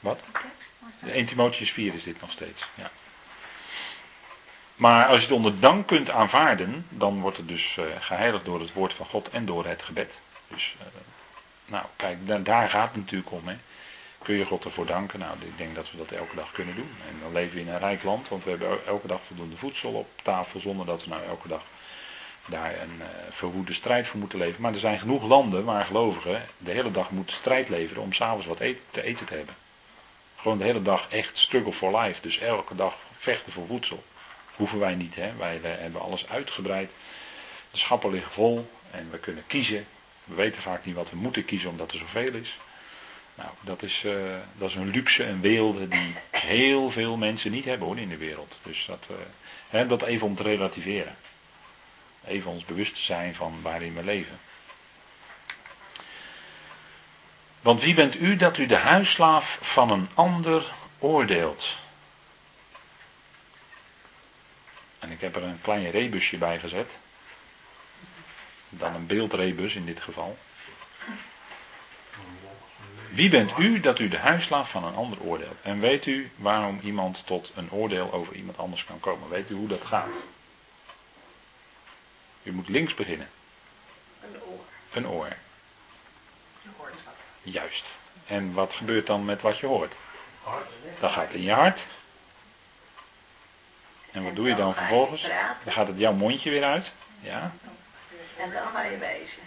Wat? De 1 Timotheus 4 is dit nog steeds. Ja. Maar als je het onder dank kunt aanvaarden, dan wordt het dus uh, geheiligd door het woord van God en door het gebed. Dus, uh, nou, kijk, daar gaat het natuurlijk om. Hè. Kun je God ervoor danken? Nou, ik denk dat we dat elke dag kunnen doen. En dan leven we in een rijk land, want we hebben elke dag voldoende voedsel op tafel, zonder dat we nou elke dag daar een uh, verwoede strijd voor moeten leveren. Maar er zijn genoeg landen waar gelovigen de hele dag moeten strijd leveren om s'avonds wat eten, te eten te hebben. Gewoon de hele dag echt struggle for life. Dus elke dag vechten voor voedsel. Hoeven wij niet, hè? Wij, wij hebben alles uitgebreid. De schappen liggen vol en we kunnen kiezen. We weten vaak niet wat we moeten kiezen omdat er zoveel is. Nou, dat is, uh, dat is een luxe en weelde die heel veel mensen niet hebben hoor in de wereld. Dus dat, uh, hè, dat even om te relativeren. Even ons bewust te zijn van waarin we leven. Want wie bent u dat u de huisslaaf van een ander oordeelt? En ik heb er een klein rebusje bij gezet. Dan een beeldrebus in dit geval. Wie bent u dat u de huisslaaf van een ander oordeelt? En weet u waarom iemand tot een oordeel over iemand anders kan komen? Weet u hoe dat gaat? U moet links beginnen. Een oor. Een oor. Je hoort wat. Juist. En wat gebeurt dan met wat je hoort? Dat gaat in je hart. En wat doe je dan vervolgens? Dan gaat het jouw mondje weer uit. Ja. En dan ga je wijzen.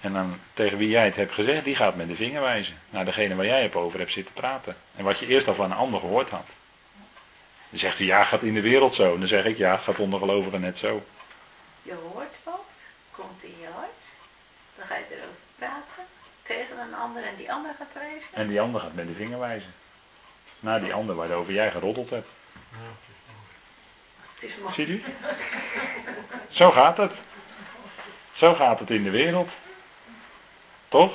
En dan tegen wie jij het hebt gezegd, die gaat met de vinger wijzen. Naar degene waar jij het over hebt zitten praten. En wat je eerst al van een ander gehoord had. Dan zegt hij, ja, gaat in de wereld zo. En dan zeg ik, ja, gaat onder gelovigen net zo. Je hoort wat, komt in je hart. Dan ga je erover praten tegen een ander en die ander gaat wijzen. En die ander gaat met de vinger wijzen. Naar die ander waarover jij geroddeld hebt. Het is mooi. Ziet u? Zo gaat het. Zo gaat het in de wereld. Toch?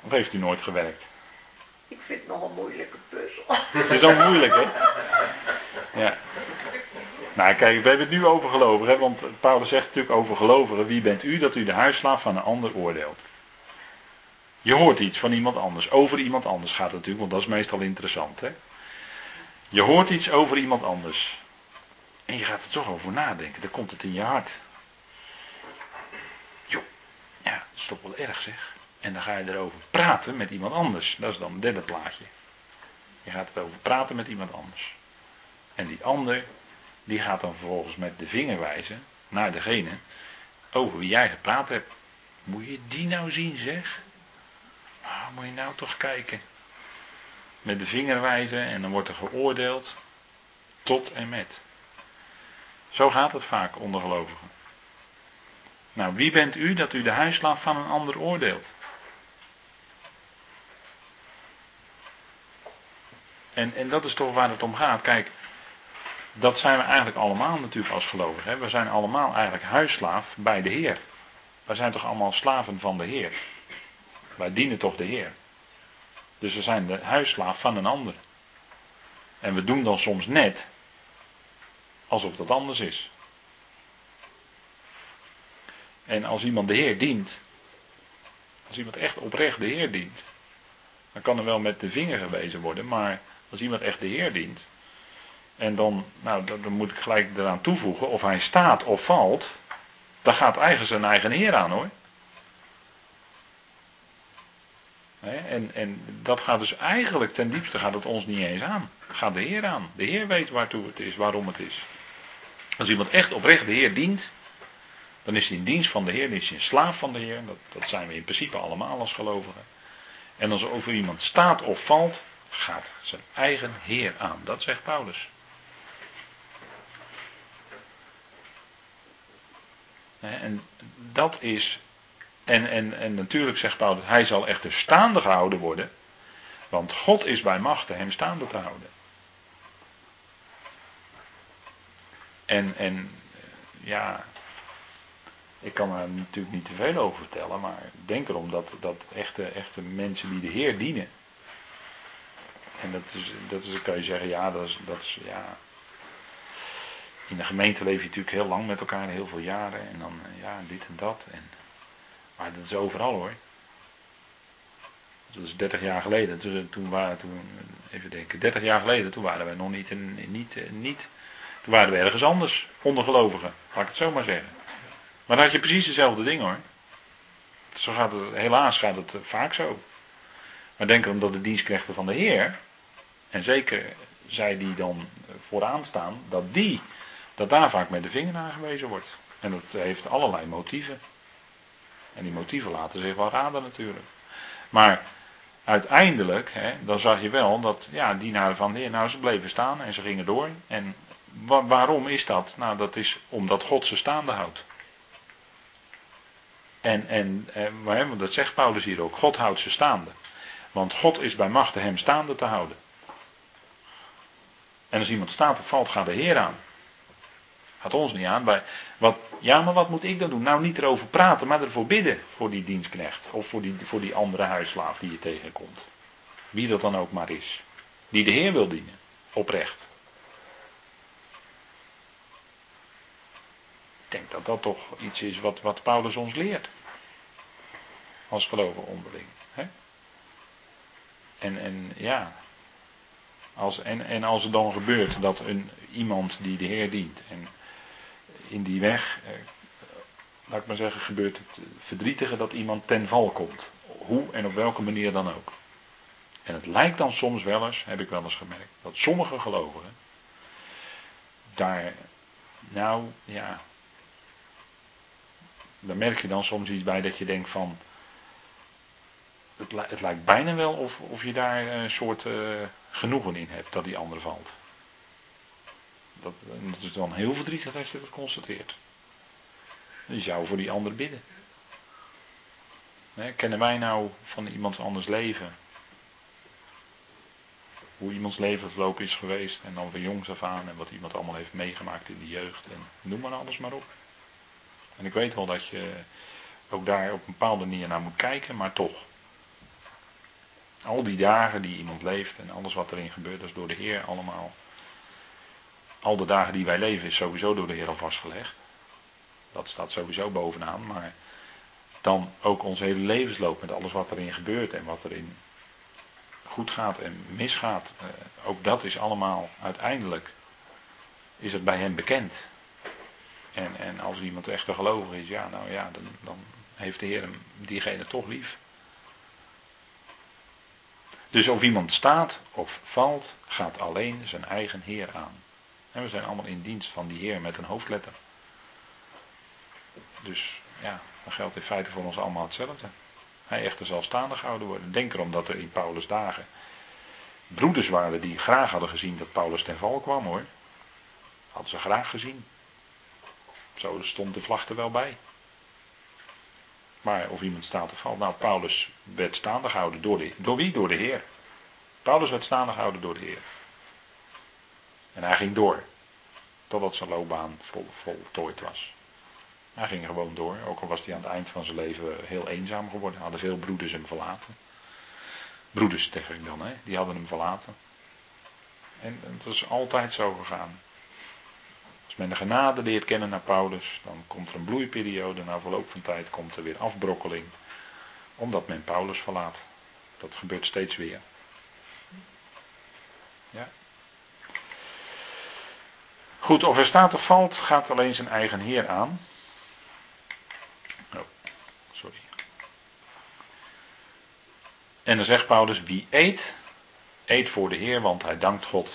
Of heeft u nooit gewerkt? Ik vind het nog een moeilijke puzzel. Het is ook moeilijk, hè? Ja. Nou, kijk, we hebben het nu over gelovigen, hè? want Paulus zegt natuurlijk over gelovigen: wie bent u dat u de huisslaaf van een ander oordeelt? Je hoort iets van iemand anders. Over iemand anders gaat het natuurlijk, want dat is meestal interessant, hè? Je hoort iets over iemand anders. En je gaat er toch over nadenken. Dan komt het in je hart. Ja, dat is toch wel erg zeg. En dan ga je erover praten met iemand anders. Dat is dan het derde plaatje. Je gaat erover praten met iemand anders. En die ander, die gaat dan vervolgens met de vinger wijzen naar degene over wie jij gepraat hebt. Moet je die nou zien zeg? Ah, moet je nou toch kijken. Met de vinger wijzen en dan wordt er geoordeeld tot en met. Zo gaat het vaak onder gelovigen. Nou, wie bent u dat u de huisslaaf van een ander oordeelt? En, en dat is toch waar het om gaat. Kijk, dat zijn we eigenlijk allemaal natuurlijk als gelovigen. We zijn allemaal eigenlijk huisslaaf bij de Heer. Wij zijn toch allemaal slaven van de Heer. Wij dienen toch de Heer. Dus we zijn de huisslaaf van een ander. En we doen dan soms net alsof dat anders is. En als iemand de Heer dient, als iemand echt oprecht de Heer dient, dan kan er wel met de vinger gewezen worden, maar als iemand echt de Heer dient, en dan, nou, dan moet ik gelijk eraan toevoegen, of hij staat of valt, dan gaat eigenlijk zijn eigen Heer aan hoor. En, en dat gaat dus eigenlijk ten diepste gaat het ons niet eens aan. Gaat de Heer aan. De Heer weet waartoe het is, waarom het is. Als iemand echt oprecht de Heer dient, dan is hij in dienst van de Heer, dan is hij een slaaf van de Heer. Dat, dat zijn we in principe allemaal als gelovigen. En als er over iemand staat of valt, gaat zijn eigen Heer aan. Dat zegt Paulus. En dat is, en, en, en natuurlijk zegt Paulus, hij zal echter staande gehouden worden, want God is bij machten hem staande te houden. En, en ja, ik kan er natuurlijk niet te veel over vertellen, maar denk erom dat, dat echte, echte mensen die de Heer dienen. En dat is, dat is, kan je zeggen, ja, dat is, dat is, ja. In de gemeente leef je natuurlijk heel lang met elkaar, heel veel jaren. En dan, ja, dit en dat. En, maar dat is overal hoor. Dat is 30 jaar geleden. Toen, toen waren, toen, even denken, 30 jaar geleden, toen waren wij nog niet, in, niet, niet toen waren we ergens anders, ondergelovigen, laat ik het zo maar zeggen. Maar dan had je precies dezelfde dingen hoor. Zo gaat het, helaas gaat het vaak zo. Maar denk erom dat de dienstknechten van de Heer, en zeker zij die dan vooraan staan, dat die, dat daar vaak met de vinger aangewezen wordt. En dat heeft allerlei motieven. En die motieven laten zich wel raden natuurlijk. Maar uiteindelijk, hè, dan zag je wel dat ja, dienaren van de Heer, nou ze bleven staan en ze gingen door. En waarom is dat? Nou, dat is omdat God ze staande houdt. En, en, en eh, want dat zegt Paulus hier ook, God houdt ze staande. Want God is bij machten hem staande te houden. En als iemand staat of valt, gaat de Heer aan. Gaat ons niet aan. Bij, wat, ja, maar wat moet ik dan doen? Nou, niet erover praten, maar ervoor bidden voor die dienstknecht. Of voor die, voor die andere huisslaaf die je tegenkomt. Wie dat dan ook maar is. Die de Heer wil dienen. Oprecht. Denk dat dat toch iets is wat, wat Paulus ons leert. Als geloven onderling. Hè? En, en ja. Als, en, en als het dan gebeurt dat een, iemand die de Heer dient. En in die weg. Eh, laat ik maar zeggen, gebeurt het verdrietige dat iemand ten val komt. Hoe en op welke manier dan ook. En het lijkt dan soms wel eens, heb ik wel eens gemerkt, dat sommige gelovigen daar, nou ja, daar merk je dan soms iets bij dat je denkt van, het, het lijkt bijna wel of, of je daar een soort uh, genoegen in hebt dat die ander valt. Dat, dat is dan heel verdrietig dat je dat constateert. Je zou voor die ander bidden. kennen wij nou van iemands anders leven? Hoe iemands leven verlopen is geweest en dan van jongs af aan en wat iemand allemaal heeft meegemaakt in de jeugd en noem maar alles maar op. En ik weet wel dat je ook daar op een bepaalde manier naar moet kijken, maar toch. Al die dagen die iemand leeft en alles wat erin gebeurt, dat is door de Heer allemaal. Al de dagen die wij leven is sowieso door de Heer al vastgelegd. Dat staat sowieso bovenaan, maar dan ook onze hele levensloop met alles wat erin gebeurt en wat erin goed gaat en misgaat. Eh, ook dat is allemaal uiteindelijk, is het bij hem bekend. En, en als iemand echt een gelovig is, ja, nou ja, dan, dan heeft de Heer hem, diegene toch lief. Dus of iemand staat of valt, gaat alleen zijn eigen Heer aan. En we zijn allemaal in dienst van die Heer met een hoofdletter. Dus ja, dan geldt in feite voor ons allemaal hetzelfde. Hij echter zal staande gehouden worden. Denk erom dat er in Paulus' dagen broeders waren die graag hadden gezien dat Paulus ten val kwam hoor. Hadden ze graag gezien. Zo stond de vlag er wel bij. Maar of iemand staat of valt. Nou, Paulus werd staande gehouden door de Door wie? Door de Heer. Paulus werd staande gehouden door de Heer. En hij ging door. Totdat zijn loopbaan vol, voltooid was. Hij ging gewoon door. Ook al was hij aan het eind van zijn leven heel eenzaam geworden. Hadden veel broeders hem verlaten. Broeders tegen ik dan, hè? Die hadden hem verlaten. En het is altijd zo gegaan. Als men de genade leert kennen naar Paulus, dan komt er een bloeiperiode. Na verloop van tijd komt er weer afbrokkeling. Omdat men Paulus verlaat. Dat gebeurt steeds weer. Ja. Goed, of er staat of valt, gaat alleen zijn eigen Heer aan. Oh, sorry. En dan zegt Paulus, wie eet, eet voor de Heer, want hij dankt God.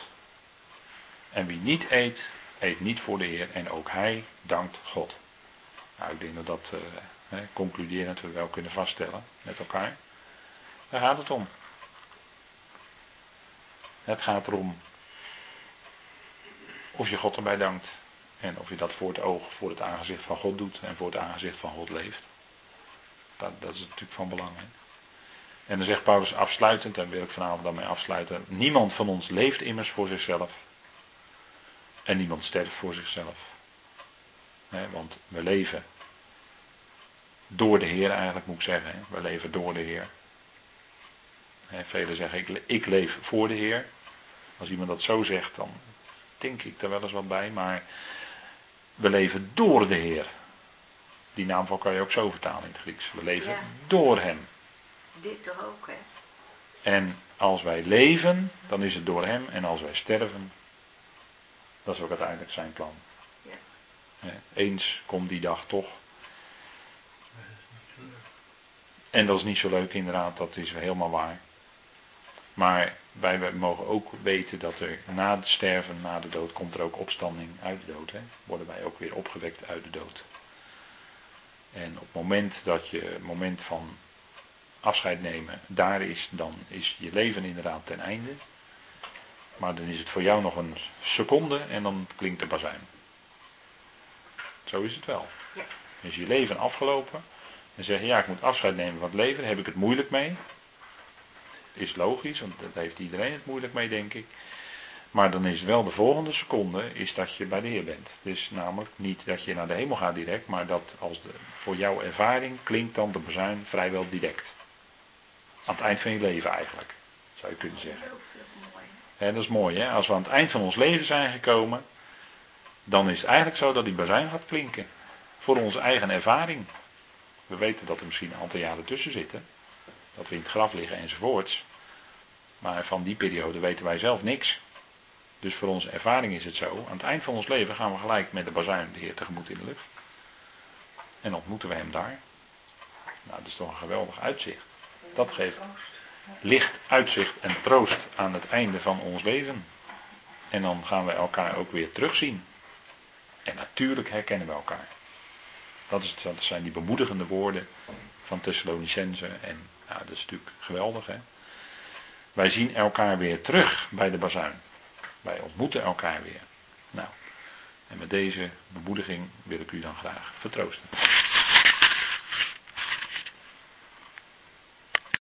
En wie niet eet, eet niet voor de Heer en ook hij dankt God. Nou, ik denk dat dat uh, concluderend we wel kunnen vaststellen met elkaar. Daar gaat het om. Het gaat erom of je God erbij dankt. En of je dat voor het oog, voor het aangezicht van God doet en voor het aangezicht van God leeft. Dat, dat is natuurlijk van belang. En dan zegt Paulus afsluitend, en wil ik vanavond daarmee afsluiten. Niemand van ons leeft immers voor zichzelf. En niemand sterft voor zichzelf. want we leven door de Heer eigenlijk moet ik zeggen. We leven door de Heer. velen zeggen ik, ik leef voor de Heer. Als iemand dat zo zegt, dan denk ik er wel eens wat bij. Maar we leven door de Heer. Die naamval kan je ook zo vertalen in het Grieks. We leven door Hem. Dit toch ook, hè? En als wij leven, dan is het door Hem. En als wij sterven, dat is ook uiteindelijk zijn plan. Ja. Eens komt die dag toch. En dat is niet zo leuk inderdaad, dat is helemaal waar. Maar wij mogen ook weten dat er na het sterven, na de dood, komt er ook opstanding uit de dood. Hè? Worden wij ook weer opgewekt uit de dood. En op het moment dat je het moment van afscheid nemen daar is, dan is je leven inderdaad ten einde. Maar dan is het voor jou nog een seconde en dan klinkt de bazuin. Zo is het wel. Ja. Is je leven afgelopen en zeg je ja, ik moet afscheid nemen van het leven, daar heb ik het moeilijk mee. Is logisch, want dat heeft iedereen het moeilijk mee, denk ik. Maar dan is wel de volgende seconde is dat je bij de Heer bent. Dus namelijk niet dat je naar de hemel gaat direct, maar dat als de, voor jouw ervaring klinkt dan de bazuin vrijwel direct. Aan het eind van je leven eigenlijk, zou je kunnen zeggen. Dat is mooi, hè? Als we aan het eind van ons leven zijn gekomen, dan is het eigenlijk zo dat die bazuin gaat klinken. Voor onze eigen ervaring. We weten dat er misschien een aantal jaren tussen zitten. Dat we in het graf liggen enzovoorts. Maar van die periode weten wij zelf niks. Dus voor onze ervaring is het zo. Aan het eind van ons leven gaan we gelijk met de bazuin de tegemoet in de lucht. En ontmoeten we hem daar. Nou, dat is toch een geweldig uitzicht. Dat geeft licht, uitzicht en troost aan het einde van ons leven. En dan gaan we elkaar ook weer terugzien. En natuurlijk herkennen we elkaar. Dat, is, dat zijn die bemoedigende woorden van Thessalonicense. En dat is natuurlijk geweldig. Hè? Wij zien elkaar weer terug bij de bazuin. Wij ontmoeten elkaar weer. Nou, en met deze bemoediging wil ik u dan graag vertroosten.